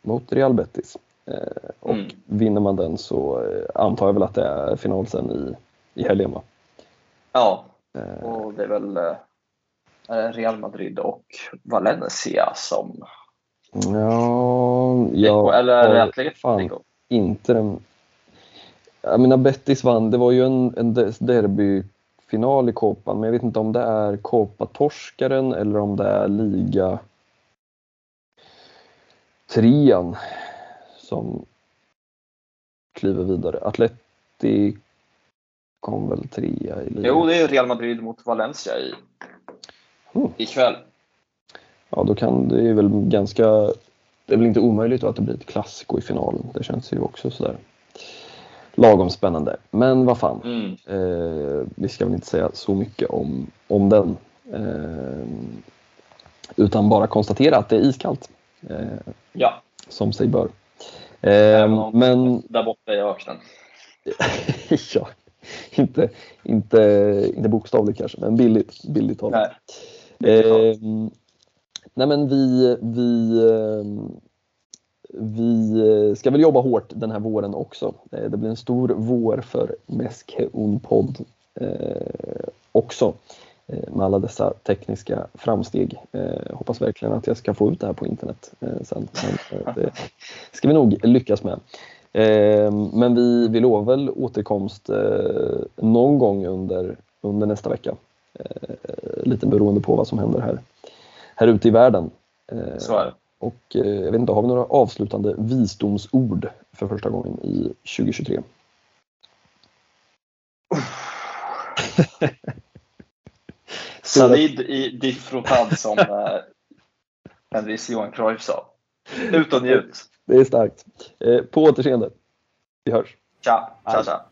[SPEAKER 1] mot Real Betis. Eh, och mm. vinner man den så eh, antar jag väl att det är final sen i, i helgen va?
[SPEAKER 2] Ja, och det är väl Real Madrid och Valencia som...
[SPEAKER 1] Ja, ja
[SPEAKER 2] Eller Atletico?
[SPEAKER 1] Inte den... Jag menar Betis vann, det var ju en, en derby final i Copan, men jag vet inte om det är Copa-torskaren eller om det är liga trean som kliver vidare. Atleti kom väl trea i ligan?
[SPEAKER 2] Jo, det är Real Madrid mot Valencia i, mm. ikväll.
[SPEAKER 1] Ja, då kan det är väl ganska... Det är väl inte omöjligt att det blir ett klassiko i finalen. Det känns ju också sådär lagom spännande. Men vad fan, mm. eh, vi ska väl inte säga så mycket om, om den. Eh, utan bara konstatera att det är iskallt.
[SPEAKER 2] Eh, ja.
[SPEAKER 1] Som sig bör. Eh, men...
[SPEAKER 2] Där borta i öknen.
[SPEAKER 1] ja, inte, inte, inte bokstavligt kanske, men billigt, billigt talat. Nej, eh, nej men vi, vi ehm, vi eh, ska väl jobba hårt den här våren också. Eh, det blir en stor vår för Meske Unpod eh, också eh, med alla dessa tekniska framsteg. Jag hoppas verkligen att jag ska få ut det här på internet sen. Men det ska vi nog lyckas med. Men vi, vi lovar väl återkomst någon gång under, under nästa vecka. Lite beroende på vad som händer här, här ute i världen.
[SPEAKER 2] Så är det.
[SPEAKER 1] Och eh, jag vet inte, har vi några avslutande visdomsord för första gången i 2023?
[SPEAKER 2] Salid i diffrotad som eh, Henris Johan Cruyff sa. Ut och njut!
[SPEAKER 1] Det är starkt. Eh, på återseende. Vi hörs.
[SPEAKER 2] Tja, tja, tja.